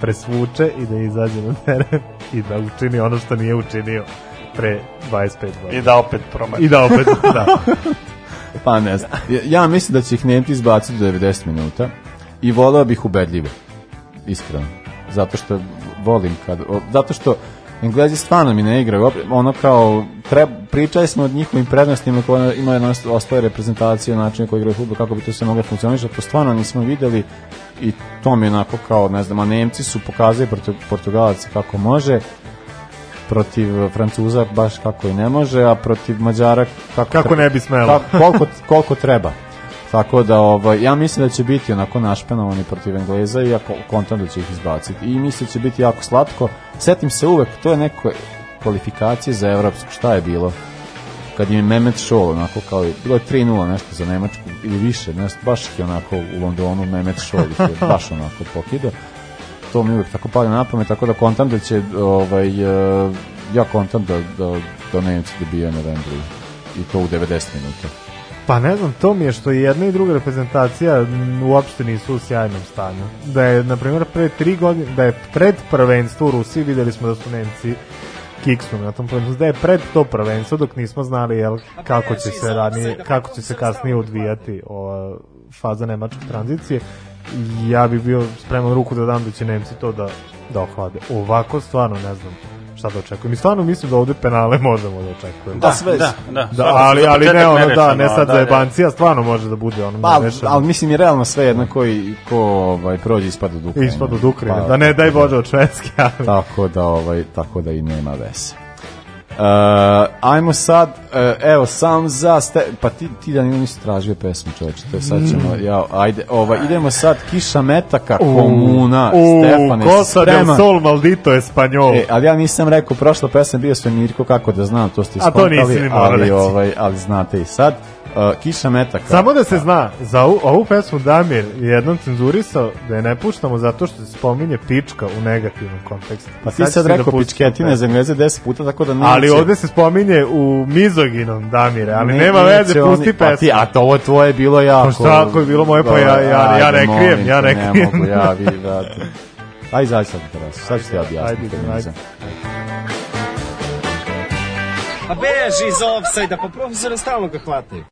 presvuče i da izađe na teren i da učini ono što nije učinio pre 25 godina. I da opet promaši. I da opet, da. Pa ne znam. Ja, mislim da će ih Nemci izbaciti do 90 minuta i voleo bih ubedljivo. Iskreno. Zato što volim kad... o, zato što Englezi stvarno mi ne igraju. Ono kao... Treb, pričali smo o njihovim prednostima koje imaju ostale reprezentacije, načine koji igraju futbol, kako bi to sve moglo funkcionisati. To stvarno nismo videli i to mi je onako kao, ne znam, a Nemci su pokazali protiv Portugalaca kako može protiv Francuza baš kako i ne može, a protiv Mađara kako, Kako ne bi smelo. Kako- koliko, koliko treba. Tako da ovaj, ja mislim da će biti onako našpenovani protiv Engleza i ja ko- kontam da će ih izbaciti. I mislim da će biti jako slatko. Setim se uvek, to je neko kvalifikacije za evropsku, šta je bilo? Kad im je Mehmet Scholl onako kao, bilo je 3-0 nešto za Nemačku ili više, nešto, baš je onako u Londonu Mehmet Scholl je baš onako pokidao to mi uvek tako pada na pamet, tako da kontam da će, ovaj, e, ja kontam da, da, da Nemci dobije na Wembley i to u 90 minuta. Pa ne znam, to mi je što i jedna i druga reprezentacija uopšte nisu u sjajnom stanju. Da je, na primjer, pre tri godine, da je pred prvenstvo u Rusiji, videli smo da su Nemci kiksnuli na tom prvenstvu, da je pred to prvenstvo, dok nismo znali jel, kako će se ranije, kako će se kasnije odvijati ova faza nemačke tranzicije, ja bi bio spreman ruku da dam da će Nemci to da, da ohlade. Ovako stvarno ne znam šta da očekujem. I stvarno mislim da ovde penale možemo da očekujemo. Da, sve- da, da. da ali, za ali ne ono, da, ne sad da, za da. jebancija, stvarno može da bude ono Pa, ali, nerešeno. ali mislim je realno sve jedno koji ko ovaj prođe ispad od Ukrajine. Ispod od Ukrajine, Pa, da ne daj Bože od Švedske, ali... Tako da ovaj tako da i nema veze. Uh, ajmo sad, uh, evo, sam za ste, pa ti, ti da nisi tražio pesmu čoveče, to je sad ćemo, ja, ajde, ovaj, idemo sad, Kiša metaka, komuna, Stefane, Costa del spreman. Sol Maldito Espanjol. E, ali ja nisam rekao, prošla pesma je bio sve Mirko, kako da znam, to ste iskontali, ali, ovaj, ali znate i sad. Uh, Kiša metaka. Samo da se zna, za ovu, ovu pesmu Damir je jednom cenzurisao da je ne puštamo zato što se spominje pička u negativnom kontekstu. Pa I ti sad sad će da rekao pusti pičketine za Engleze 10 puta, tako da neće. Ali ovde se spominje u mizoginom Damire, ali Ne- nema veze, neće oni- pusti Pa pesmu. ti, a to ovo tvoje je bilo jako... Pa šta ako je bilo moje, pa ja- ja- ja Ajde, ne krijem, ja ne Ne krijem. mogu, ja, vi, brate. Aj, izađi sad na terasu, sad ću ti ja Ajde, objasniti. idemo, feminizam. A beži iz offside-a, pa profesora stalno ga hvataju.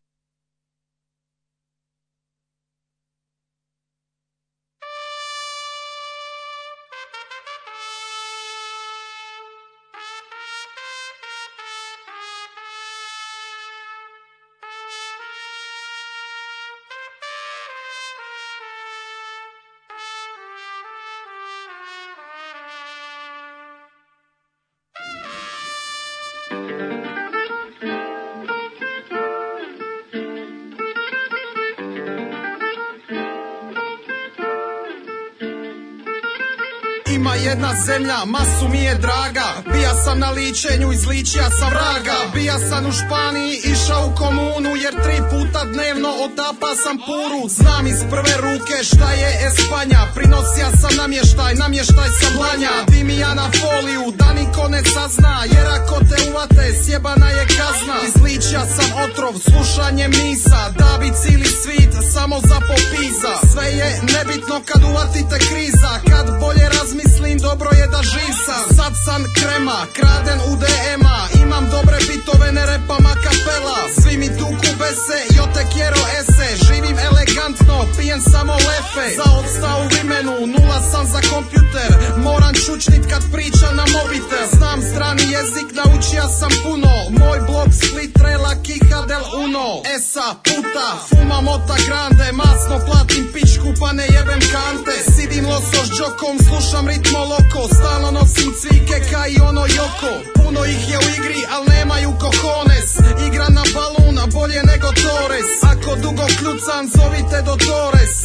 Ima jedna zemlja, masu mi je draga. Bija sam na ličenju, iz ličija sam vraga. Bija sam u Španiji, išao u komunu Jer tri puta dnevno otapa sam puru. Znam iz prve ruke šta je Espanja. Prinosija sam namještaj, namještaj sam lanja. Dimija na foliju, da niko ne sazna. Jer ako te uvate, sjebana je kazna. Iz ličija sam otrov, slušanje misa Da bi cili svit, samo za popiza. Sve je nebitno kad uvatite kriza. Kad bolje razmislim, dobro je da živ sam. Sad sam krema, kraden u DM-a Imam dobre bitove, ne repam a kapela. Svi mi tuku bese, yo te quiero ese. Živim elegantno, pijem samo lefe. Zaodsta u vimenu, nula sam za kompjuter. Moram čučnit kad pričam na mobitel. Znam strani jezik, naučija sam puno. Moj blog Split Rela Kiha del Uno. Esa puta, fumam ota grande. Masno platim pičku pa ne jebem kante. Sidim loso s džokom, slušam ritmo loko Stalno nosim cvike ka i ono joko. Puno ih je u igri, al nemaju kohones Igra na baluna, bolje nego Torres Ako dugo kljucam, zovite do Torres.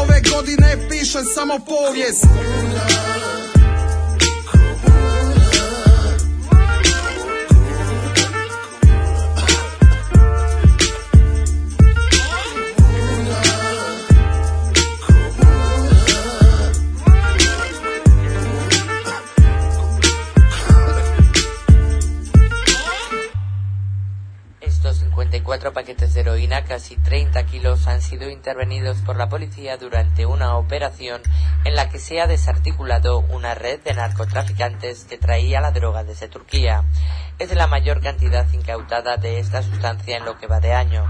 Ove godine pišem samo povijest Estos 54 paquetes de heroína, casi 30 kilos, han sido intervenidos por la policía durante una operación en la que se ha desarticulado una red de narcotraficantes que traía la droga desde Turquía. Es la mayor cantidad incautada de esta sustancia en lo que va de año.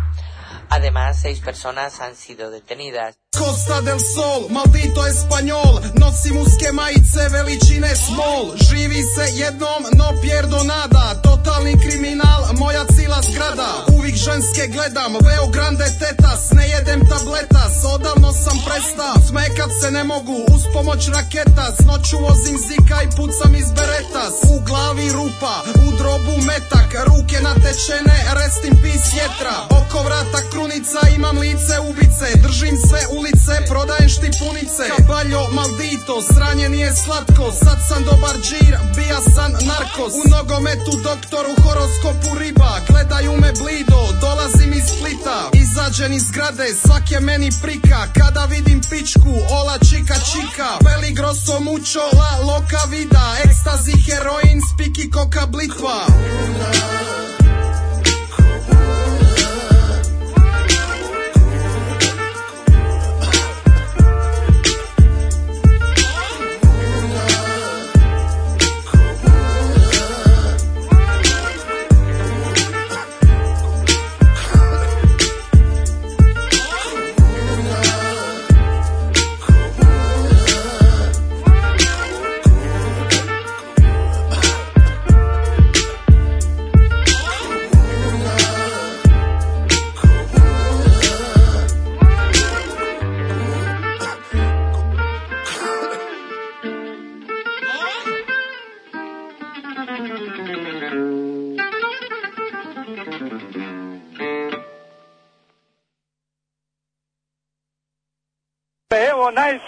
Además, seis personas han sido detenidas. Costa del Sol, maldito espanjol Nosim uske majice veličine small Živi se jednom, no pierdo nada Totalni kriminal, moja cila zgrada. Uvijek ženske gledam, veo grande tetas. Ne jedem tabletas, odavno sam prestao Smekat se ne mogu, uz pomoć raketa. S noću vozim zika i pucam iz beretas U glavi rupa, u drobu metak. Ruke natečene, rest in peace jetra Oko vrata krunica, imam lice ubice. Držim sve ulice, prodajem štipunice Kabaljo, maldito, sranje nije slatko. Sad sam dobar džir, bija sam narkos. U nogometu doktor, u horoskopu riba. Gledaju me blido, dolazim iz Splita. Izađen iz zgrade, svak je meni prika. Kada vidim pičku, ola čika čika. Grosso mucho, la loka vida. Ekstazi, heroin, spiki, koka blitva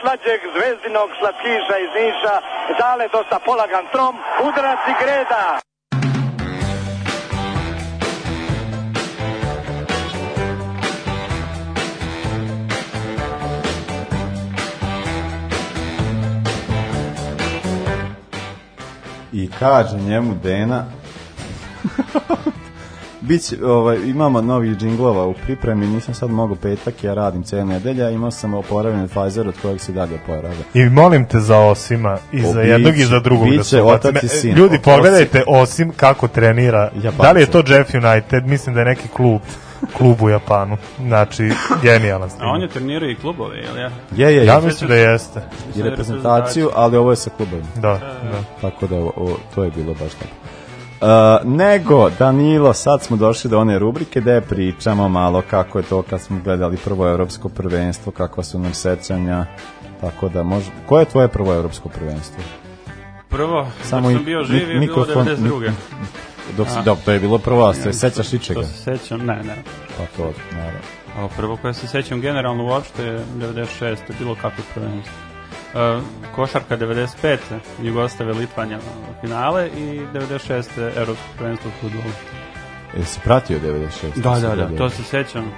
najslađeg zvezdinog slatkiša iz Niša, dale dosta polagan trom, udarac i greda. I kaže njemu Dena Biće, ovaj, imamo novih džinglova u pripremi, nisam sad mogao petak, ja radim cijel nedelja, imao sam oporavljen Pfizer od kojeg se dalje oporavlja. I molim te za Osima, i za O, jednog i za drugog. da biće se ubaci. otac i sin. Ljudi, O, pogledajte Osim kako trenira. Japanca. Da li je to Jeff United? Mislim da je neki klub klub u Japanu. Znači, genijalan A stil. on je trenirao i klubove, jel ja? Je, je, Ja je. mislim da jeste. I reprezentaciju, ali ovo je sa klubom. Da, da. Tako da, o, to je bilo baš tako. Uh, nego, Danilo, sad smo došli do one rubrike gde pričamo malo kako je to kad smo gledali prvo evropsko prvenstvo, kakva su nam sećanja, tako da može... Koje je tvoje prvo evropsko prvenstvo? Prvo, Samo dok i- sam bio živ je bilo mikrofon- 92. Dok si, da, to je bilo prvo, a se sećaš to- ičega? To se sećam, ne, ne. Pa to, naravno. A prvo koje se sećam generalno uopšte je 96. bilo kako prvenstvo. Uh, košarka 95. Jugoslavia Litvanja finale i 96. Evropsko prvenstvo u fudbalu. Jesi pratio 96? Da, Si da, da, gledao? to se sećam.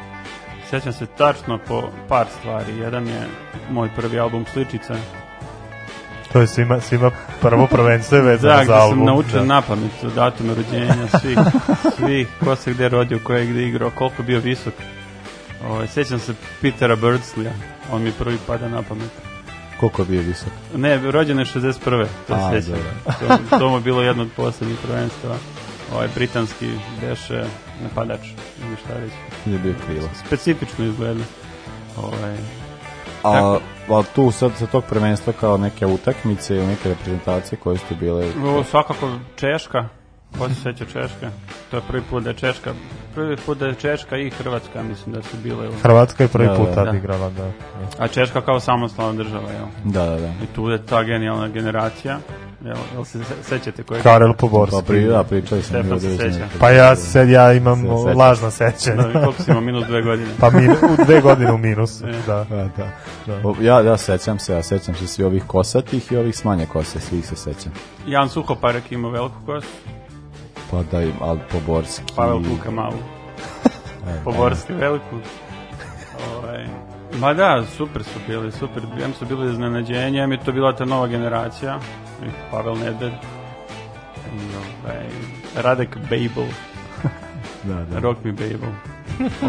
Sećam se tačno po par stvari. Jedan je moj prvi album Sličica. To je svima, svima prvo prvenstvo je vezano Da, za gde album. sam naučen da. na pamet datume rođenja svih, svih, ko se gde rodio, ko je gde igrao, koliko bio visok. Ovaj sećam se Petera Birdslija, on mi prvi pada na pamet. Koliko je bio visok? Ne, rođen je 61. To A, se sjećam. To, to mu je bilo jedno od poslednjih prvenstva. ovaj britanski beše napadač, ili šta reći. Je bio krilo. Specifično izgleda. Ovaj, A, a tu sad sa tog prvenstva kao neke utakmice ili neke reprezentacije koje su bile... O, svakako Češka. Ko se seća Češke? To je prvi put da je Češka. Prvi put da je Češka i Hrvatska, mislim da su bile. U... Hrvatska je prvi Da, put da, tad da. igrala, da. A Češka kao samostalna država, jel? Da, da, da. I tu je ta genijalna generacija. Jel, jel se se- sećate koje? Karel Poborski. Pa pri, da, pričali sam. Stefan mi se seća. Pa ja sad ja imam Se sećam. lažna sećanja. Da, koliko si imao, minus dve godine. Pa mi, u dve godine u minusu, E. da. Da, da. Da. O, Ja, ja sećam se, ja sećam se svi ovih kosatih i ovih smanje kose, svih se sećam. Jan Suhoparek ima veliku kosu, Pa da im, ali Poborski... Pavel Kuka malu. E, Poborski veliku. Ovaj, Ma da, super su bili, super. Jem su bili iznenađenje, jem je to bila ta nova generacija. I Pavel Nedved. I ovaj, Radek Babel. Da, da. Rock me Babel.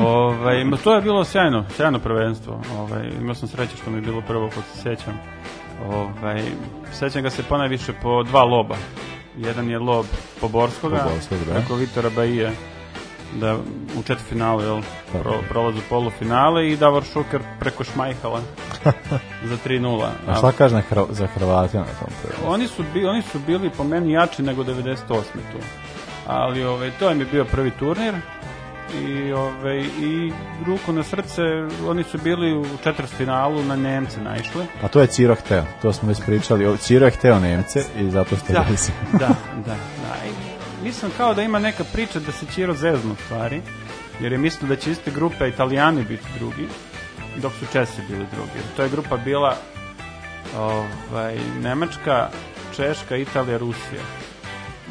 ovaj, ma to je bilo sjajno, sjajno prvenstvo. Ovaj, imao sam sreće što mi je bilo prvo kod se sjećam. Ovaj, sećam ga se ponajviše po dva loba. Jedan je lob Poborskoga, Poborskog, da. preko Vitora Baije, da u četvrtfinalu, jel, pro, prolazu polufinale i Davor Šuker preko Šmajhala za 3-0. A šta kaže na Hrv za Hrvate na tom prvenstvu? Oni su, bi, oni su bili po meni jači nego 98. tu. Ali ovaj, to im je bio prvi turnir i, ovaj, i ruku na srce, oni su bili u četvrtfinalu na Nemce naišli. A to je Ciro hteo, to smo već pričali. O, Ciro je hteo Nemce i zato ste Da, se. da, da, da. I mislim kao da ima neka priča da se Čiro zeznu stvari, jer je mislio da će iste grupe Italijani biti drugi, dok su Česi bili drugi. To je grupa bila ovaj, Nemačka, Češka, Italija, Rusija.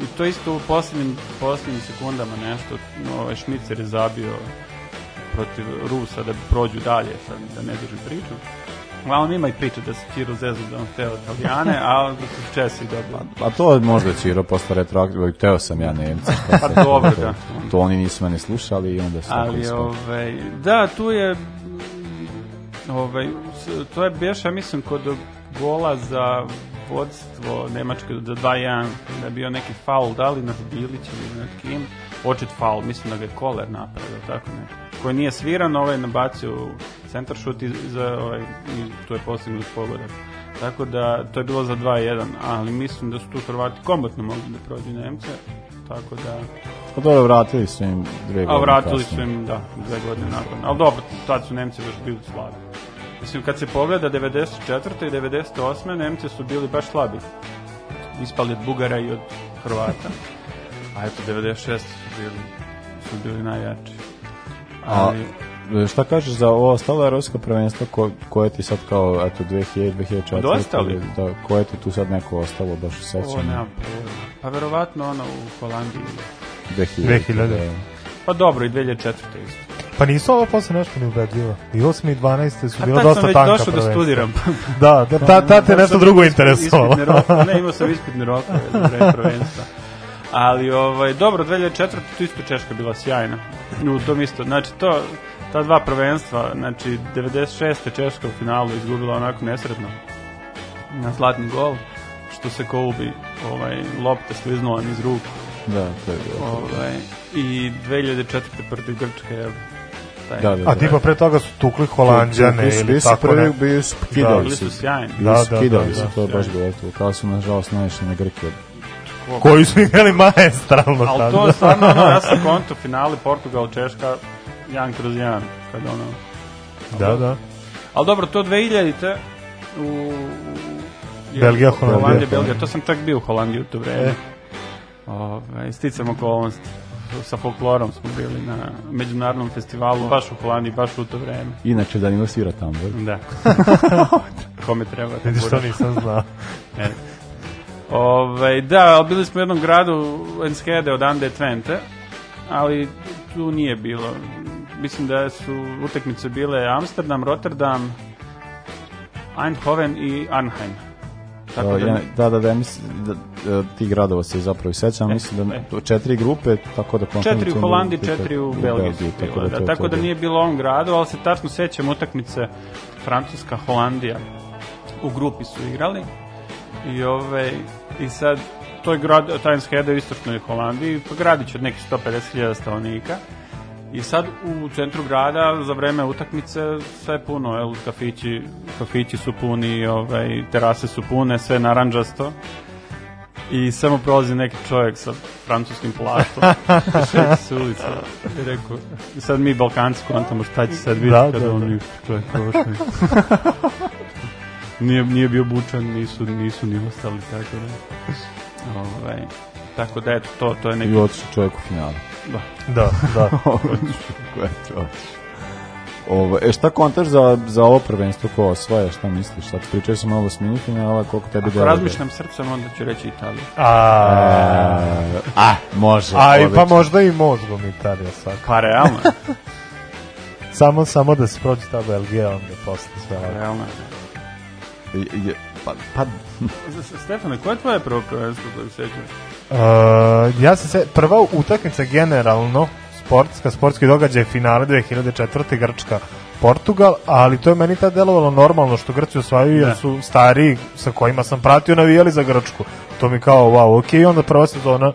I to isto u posljednjim, posljednjim sekundama nešto, no, ovaj Šmicer je zabio protiv Rusa da prođu dalje, sad da ne dužim priču. Uglavnom ima i priča da se Čiro zezu da on hteo Italijane, a da su Česi dobili. A to je možda Ciro posle retroaktivno, hteo sam ja Nemce. šta Pa dobro, da. To oni nisu mene slušali i onda su Ali, ispali. ovaj, da, tu je, ovaj, to je bješa, ja mislim, kod gola za vodstvo Nemačke za 2-1, da je bio neki faul, da li nad Bilićem ili nad kim, očit faul, mislim da ga je Koler napravio, tako ne, koji nije sviran, ovaj nabacio centar šut i, za, ovaj, i tu je postignut pogodak. Tako da, to je bilo za 2-1, ali mislim da su tu Hrvati kombatno mogli da prođu Nemce, tako da... Pa dobro, vratili su im dve A godine vratili su im, da, dve godine nakon. Ali dobro, tad su Nemci baš bili slabi. Mislim, kad se pogleda 94. i 98. Nemci su bili baš slabi. Ispali od Bugara i od Hrvata. A eto, 96. su bili, su bili najjači. A Ali, šta kažeš za ovo ostalo evropsko prvenstvo ko, koje ti sad kao eto 2000 2004 Od ostalih? da koje ti tu sad neko ostalo baš u sećanju. Pa verovatno ono u Holandiji. 2000 2000. da. Pa dobro, i 2004. isto. Pa nisu ovo posle nešto ni ubedljivo. I 8 i 12 su A bila tad sam dosta već tanka došao da studiram. Da, da, ta, ta te nešto drugo interesovalo. Ne, imao sam ispitni rok za vreme prvenstva. Ali, ovaj, dobro, 2004. tu isto Češka bila sjajna. U tom isto, znači to, ta dva prvenstva, znači 96. Češka u finalu izgubila onako nesretno na zlatni gol, što se Kolbi ovaj, lopta sliznula niz ruku. Da, to je bilo. Ovaj, I 2004. protiv Grčke, evo. Taj- Da, da, A tipa pre toga su tukli Holandjane ili bili tako prvi, ne. bili su Da. kidali Bili su. su sjajni. Da, da, kidali da, su, da. to je baš bilo to. Kao su nažalost naišli na Grke. Koji su igrali maestralno Ali tad. to stvarno, ono, ja sam konto finale Portugal, Češka, jedan kroz jedan, kad ono... Da, da. Ali dobro, to 2000-te u... u- je- Belgija, Holandija. Holandija, Belgija, to sam čak bio u Holandiji u to vreme. Ove, sticam okolnost sa folklorom smo bili na međunarodnom festivalu, baš u Holandiji, baš u to vreme. Inače Danilo svira tambur. Da. Kome treba? Vidiš, to nisam znao. E. Ovaj, da, ali bili smo u jednom gradu Enskede od Ande Twente, ali tu nije bilo. Mislim da su utakmice bile Amsterdam, Rotterdam, Eindhoven i Arnhem. Tako Da, da, ja, da, da, da, mislim, da, da, ti gradova se zapravo i sećam, E, mislim da e. to četiri grupe, tako da četiri u Holandiji, četiri u Belgiji. su tako bile, da, to da, je tako da nije bilo u ovom gradu, ali se tačno sećam utakmice Francuska, Holandija. U grupi su igrali. I, ovaj, i sad to je grad, Tajnshede u istočnoj Holandiji, pa gradić od nekih 150.000 stanovnika. I sad u centru grada za vreme utakmice sve je puno, el, kafići, kafići su puni, ovaj, terase su pune, sve naranđasto. I samo prolazi neki čovjek sa francuskim plaštom, šeće se ulica i rekao, sad mi Balkanci kontamo šta će sad biti Da, kada da, oni da. čovjek prošli. nije, nije bio bučan, nisu, nisu ni ostali, tako da. Ovaj, tako da, eto, to, to je neki... I otišao čovjek u finalu. Da. Da, da. Ko je to otišao? Ovo, e šta kontaš za, za ovo prvenstvo ko osvaja, šta misliš? Sad pričaju se malo smini finala, koliko tebi Ako deluje? razmišljam srcem, onda ću reći Italiju. A, E, a, može. a i pa možda i mozgom Italija sad. Pa realno. Samo, samo da se prođe ta Belgija, onda posle sve. ovo. realno. Je, je, pa, pa, Stefane, koje je tvoje prvo prvenstvo koje sećaš? Uh, ja sam se, prva utakmica generalno, sportska, sportski događaj finale 2004. Grčka Portugal, ali to je meni tad delovalo normalno što Grci osvajaju jer Da. su stariji sa kojima sam pratio navijali za Grčku. To mi kao wow, ok, i onda prva sezona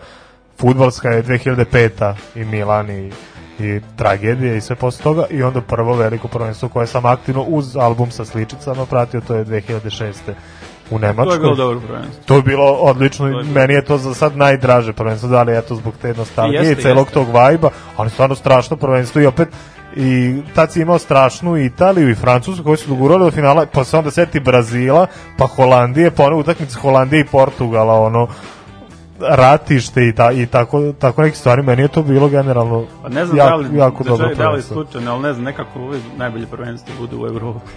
futbalska je 2005. i Milan i, i tragedije i sve posle toga i onda prvo veliko prvenstvo koje sam aktivno uz album sa sličicama pratio, to je 2006. u Nemačkoj. To je bilo dobro prvenstvo. To je bilo odlično, je bilo- meni je to za sad najdraže prvenstvo, da li eto zbog te nostalgije i celog jeste. tog vajba, ali stvarno strašno prvenstvo i opet i tad si imao strašnu Italiju i Francusku koji su dogurali do finala, pa se onda seti Brazila, pa Holandije, pa one utakmice Holandije i Portugala, ono ratište i, ta, i tako, tako neke stvari, meni je to bilo generalno Pa ne znam jako, da li, jako da, dobro da li slučajno, ali ne znam, nekako uvijek najbolje prvenstvo bude u Evropi.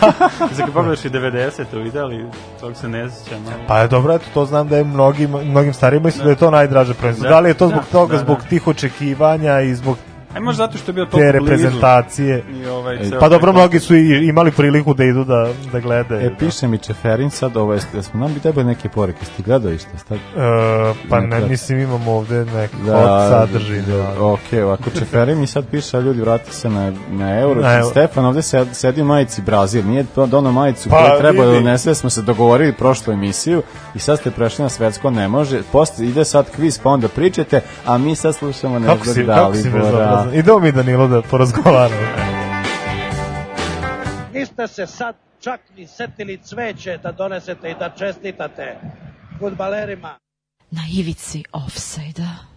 Mislim, kad pogledaš i 90. u Italiji, tog se ne sjećam. ali- Pa je dobro, eto, to znam da je mnogim, mnogim starijima misle da je to najdraže prvenstvo. Da, Da, li je to zbog da, toga, da, zbog da. tih očekivanja i zbog Aj možda zato što je bio te toliko blizu. reprezentacije. I ovaj, ceo Pa dobro, mnogi su i imali priliku da idu da, da gledaju. e, piše mi Čeferin sad, ovo, jeste, smo nam bi trebali neke poruke, ste gledali šta? Stad? E, pa ne, Nekad. mislim imamo ovde neki Da, hot sadržine. da, ok, ovako Čeferin mi sad piše, a ljudi vrati se na, na euro. Na euro. Stefan ovde sed, sedi u majici Brazil, nije to dono majicu Pa, koju treba da donese, smo se dogovorili prošlu emisiju i sad ste prešli na svetsko, ne može. Posle ide sad kviz, pa onda pričate, a mi sad slušamo Kako si, kako si. Bezobrazan? Idemo mi Danilo da porazgovaramo. Niste se sad čak ni setili cveće da donesete i da čestitate futbalerima. Na ivici offside-a.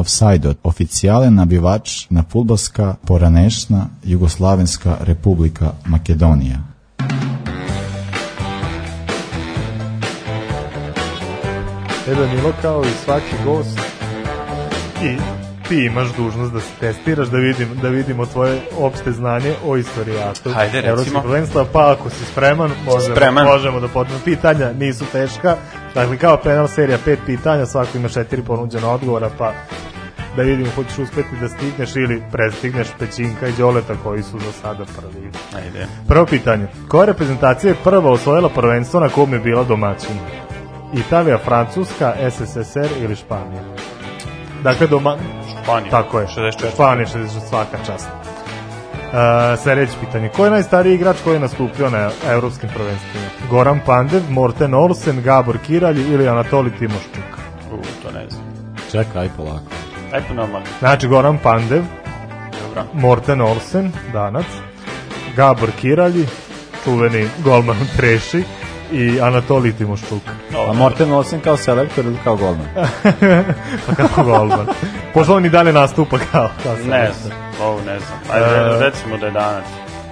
Offside oficijalen nabivač na futbolska poranešna Jugoslavenska republika Makedonija. E Danilo, kao i svaki gost, i ti imaš dužnost da se testiraš, da, vidim, da vidimo tvoje opšte znanje o istorijatu. Hajde, recimo. Prvenstva, pa ako si spreman, možemo, Spreman. možemo da počnemo. Pitanja nisu teška, dakle kao penal serija pet pitanja, svako ima četiri ponuđena odgovora, pa da vidimo hoćeš uspeti da stigneš ili prestigneš Pećinka i Đoleta koji su za sada prvi. Ajde. Prvo pitanje. Koja reprezentacija je prva osvojila prvenstvo na kom je bila domaćin? Italija, Francuska, SSSR ili Španija? Dakle, doma... Španija. Tako je. 64. Španija, 64, svaka čast. Uh, sledeće pitanje. Ko je najstariji igrač koji je nastupio na evropskim prvenstvima? Goran Pandev, Morten Olsen, Gabor Kiralji ili Anatoli Timoščuk? U, to ne znam. Čekaj, aj polako. Po normalno. Znači, Goran Pandev, Dobro. Morten Olsen, danac, Gabor Kiralji, čuveni golman Treši i Anatoli Timoščuk. A Morten Olsen kao selektor ili kao golman? pa kako golman. Pošto on i dalje nastupa kao, kao Ne selektor. znam, ovo ne znam. Ajde, E, recimo da je danas.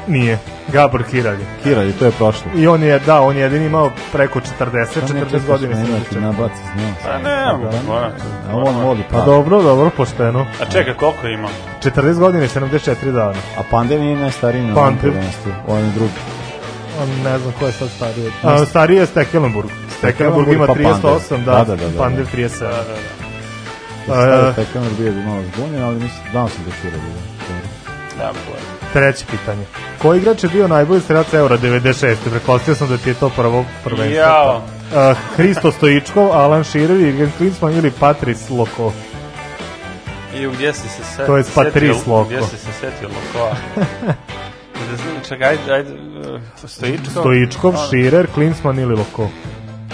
Nije, Gabor Kiralji. Kiralji, to je prošlo. I on je, da, on je jedini imao preko 40, 40 godina. Ne, sam ne, učio. nabaci, znam. Pa ne. A on voli Pa pa. dobro, dobro, pošteno. A čekaj, koliko ima? 40 godina i 74 dana. A Pandev nije najstariji na ovom prvenstvu. On je drugi. On ne znam ko je sad stariji. A, stariji je Stekelenburg. Stekelenburg ima pa 38, da, Da, da, da, da. Pandev 37. Da, da, da. E, Stekelenburg bio bi malo zbunjen, ali mislim, znao sam da je Kiralji. da. Da, pojma. Treće pitanje. Koji igrač je bio najbolji strelac Eura 96? Pretpostavio sam da ti je to prvo prvenstvo. Jao. Uh, Hristo Stojičkov, Alan Shearer, Jürgen Klinsmann ili Patrice Loko? I u gdje si se se, To je Patrice setio- Loko. Gdje si se setio Lokova? Da znam, čekaj, ajde, ajde, uh, Stojičko? Stojičkov, On- Klinsmann ili Loko?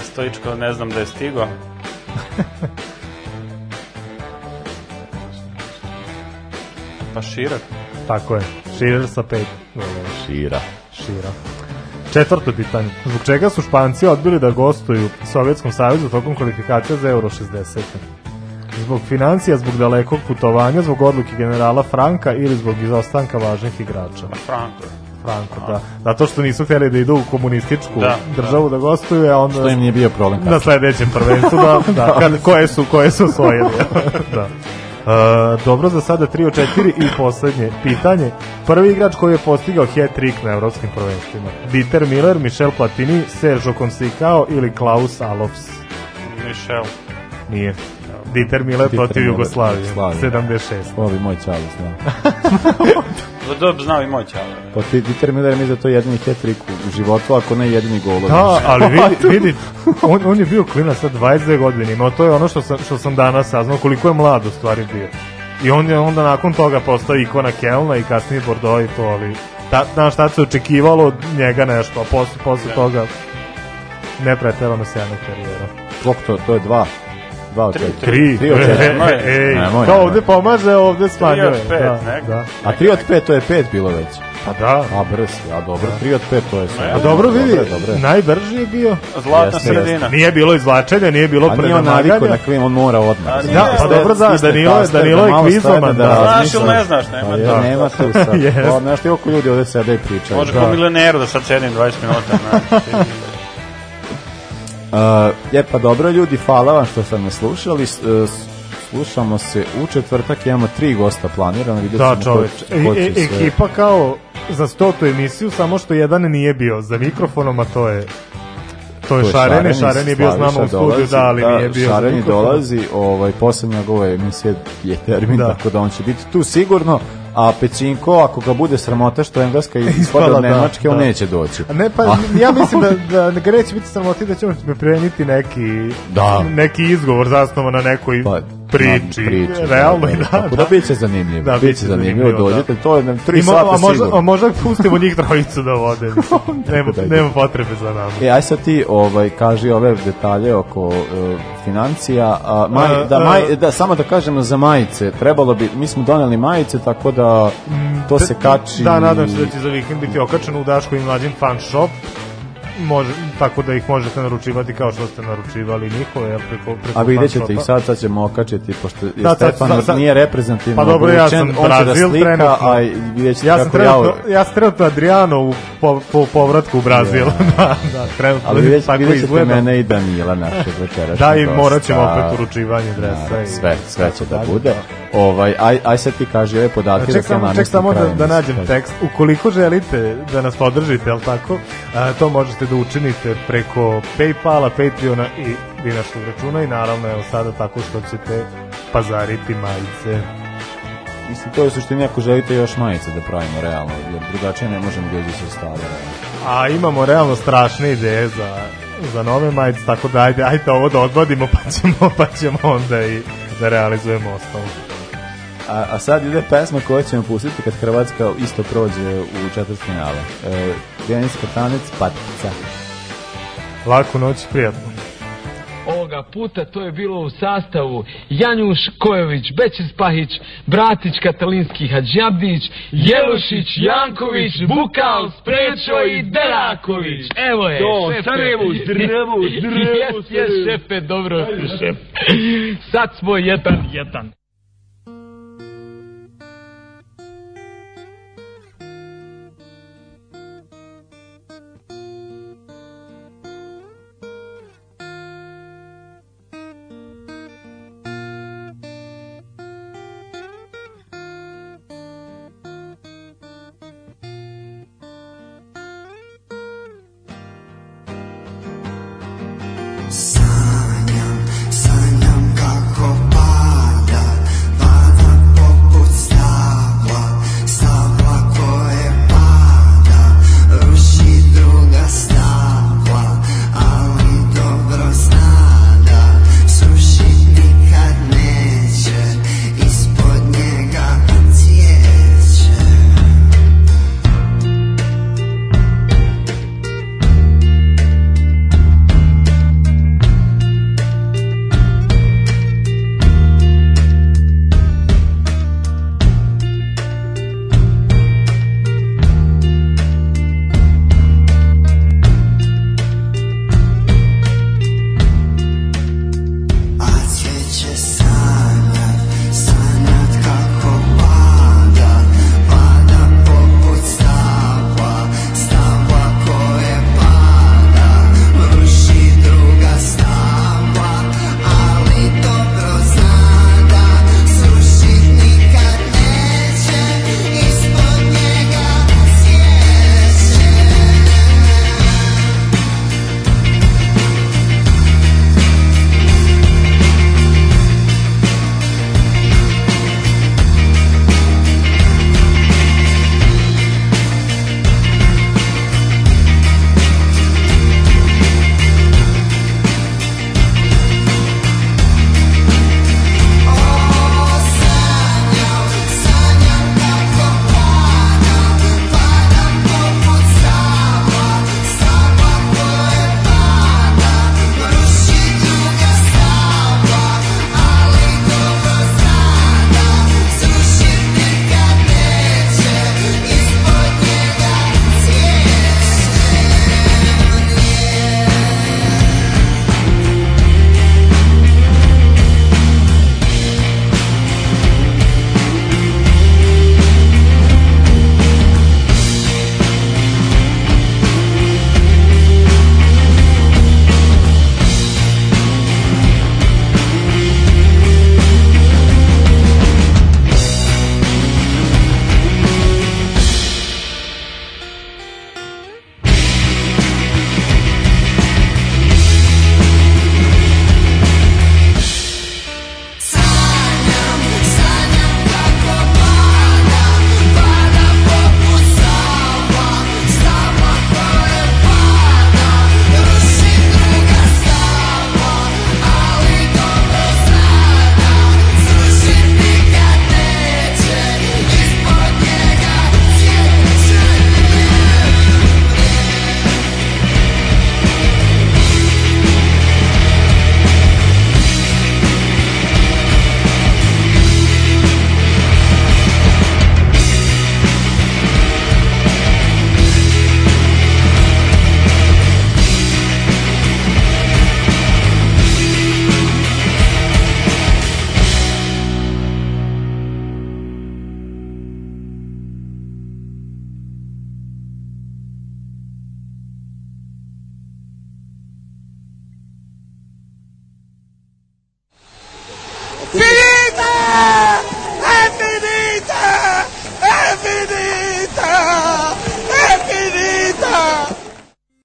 Stojičko ne znam da je stigo. pa Širak. Tako je. Shearer sa pet. Šira. Šira. Četvrto pitanje. Zbog čega su Španci odbili da gostuju Sovjetskom savjezu tokom kvalifikacija za Euro 60? Zbog financija, zbog dalekog putovanja, zbog odluke generala Franka ili zbog izostanka važnih igrača? Franko. Franko, da. Zato što nisu htjeli da idu u komunističku Da, državu da, gostuju, a onda... Što im nije bio problem Na kasnije. sledećem prvenstvu, da, da, kad, koje su, koje su osvojili. da. E, dobro, za sada 3 od 4 i poslednje pitanje. Prvi igrač koji je postigao hat-trick na evropskim prvenstvima. Dieter Miller, Michel Platini, Sergio Conceição ili Klaus Alofs? Mišel. Nije. Dieter Miller Dieter protiv Jugoslavije. Jugoslavije. 76. Ovo bi moj čali znao. Da dob znao i moj čalo. Pa ti, Dieter Miller mi za to jedini hat-trick u životu, ako ne jedini gol. Da, ali vidi, vidi on, on je bio klinac sa 22 godine imao, to je ono što sam, što sam danas saznao, koliko je mlad u stvari bio. I on je onda nakon toga postao ikona Kelna i kasnije Bordeaux i to, ali ta, znaš, tad se očekivalo od njega nešto, a posle, posle toga ne preterano sjajna karijera. Koliko to, to je dva? Dva od Tri, četiri. Tri, Tri od e, četiri. Nemoj. ej, Nemoj, kao nemoj. ovde pomaže, ovde smanjuje. Tri od pet, da, neko. da. A tri od pet, to je pet bilo već. Pa da. A brz, a dobro, tri od pet, to je sve. A dobro vidi, Dobro je, dobro najbrži je bio. Zlatna Jeste, sredina. Nije bilo izvlačenja, nije bilo A nije on predamaganja. na on mora odmah. A nije, Da, pa dobro, da, Danilo je- taster, Danilo je da kvizoman, stane da. Znaš razmisli. ili ne znaš, nema Pa da. nema tu sad. O, Znaš ti oko ljudi ovde sede i pričaju. Može Da. kao milioneru da sad sedim 20 minuta. Uh, je pa dobro ljudi, hvala vam što ste me slušali. Uh, Slušamo se u četvrtak, imamo tri gosta planirano, Da, čoveč. ko, E, e, sve- ekipa kao za stotu emisiju, samo što jedan nije bio za mikrofonom, a to je to je Šareni, Šaren je bio s nama u studiju, dolazi, da, ali nije bio Šareni dolazi, ovaj, poslednja ove emisije je termin, Da. tako da on će biti tu sigurno, a Pećinko, ako ga bude sramota što engleska ispada Ispala, od da, Nemačke, on da. neće doći. A ne, pa ja mislim da, da ga neće biti sramoti da ćemo pripremiti neki, Da. neki izgovor zasnovan na nekoj Pa, priči. na priči, Realno i da. Tako da biće zanimljivo. Da, biće zanimljivo, zanimljivo, dođete, to je na tri I mo- sata a možda, sigurno. a možda pustimo njih trojicu da vode. nema, da nema potrebe za nama. E, aj sad ti ovaj, kaži ove detalje oko uh, financija. A, maj, E, da, maj, da, samo da kažemo za majice. Trebalo bi, mi smo doneli majice, tako da to se kači. Da, nadam se da će za vikend biti okačeno u Daško i mlađim fan shop. Može, tako da ih možete naručivati kao što ste naručivali njihove, jel, preko, preko A vidjet ćete ih sad, sad ćemo okačiti, pošto je Da, Stefan sad- sad- nije reprezentativno Pa dobro, ja sam on da Brazil slika, trenutno. a vidjet ćete ja sam kako ja... trenutno, ja sam trenutno Adriano u po, po povratku u Brazil. da, da, trenutno. Ali vidjet, tako vidjet ćete izgleda. mene i Danila našeg večerašnjeg Da, i morat ćemo opet uručivanje dresa Da, i sve, sve će da bude. Ovaj, aj, aj sad ti kaži ove podatke. Ček da samo, ček samo da, da nađem kaže. tekst. Ukoliko želite da nas podržite, jel tako, a, to možete da učinite preko Paypala, Patreona i dinarskog računa i naravno evo sada tako što ćete pazariti majice. Mislim, to je suštini ako želite još majice da pravimo realno, jer drugačije ne možemo do sredstava. realno. A imamo realno strašne ideje za, za nove majice, tako da ajde, ajde ovo da odvodimo pa ćemo, pa ćemo onda i da realizujemo ostalo. A, a sad ide pesma koju ćemo pustiti kad Hrvatska isto prođe u četvrt finale. E, Pijanista tanec Patica. Laku noć, prijatno. Ovoga puta to je bilo u sastavu Janjuš Kojović, Bećis Pahić, Bratić Katalinski Hadžabdić, Jelušić, Janković, Bukal, Sprečo i Deraković. Evo je, To, šefe. Sarajevo, zdravo, zdravo, Jes, jes, šefe, dobro si, šef. Sad smo jedan, jedan.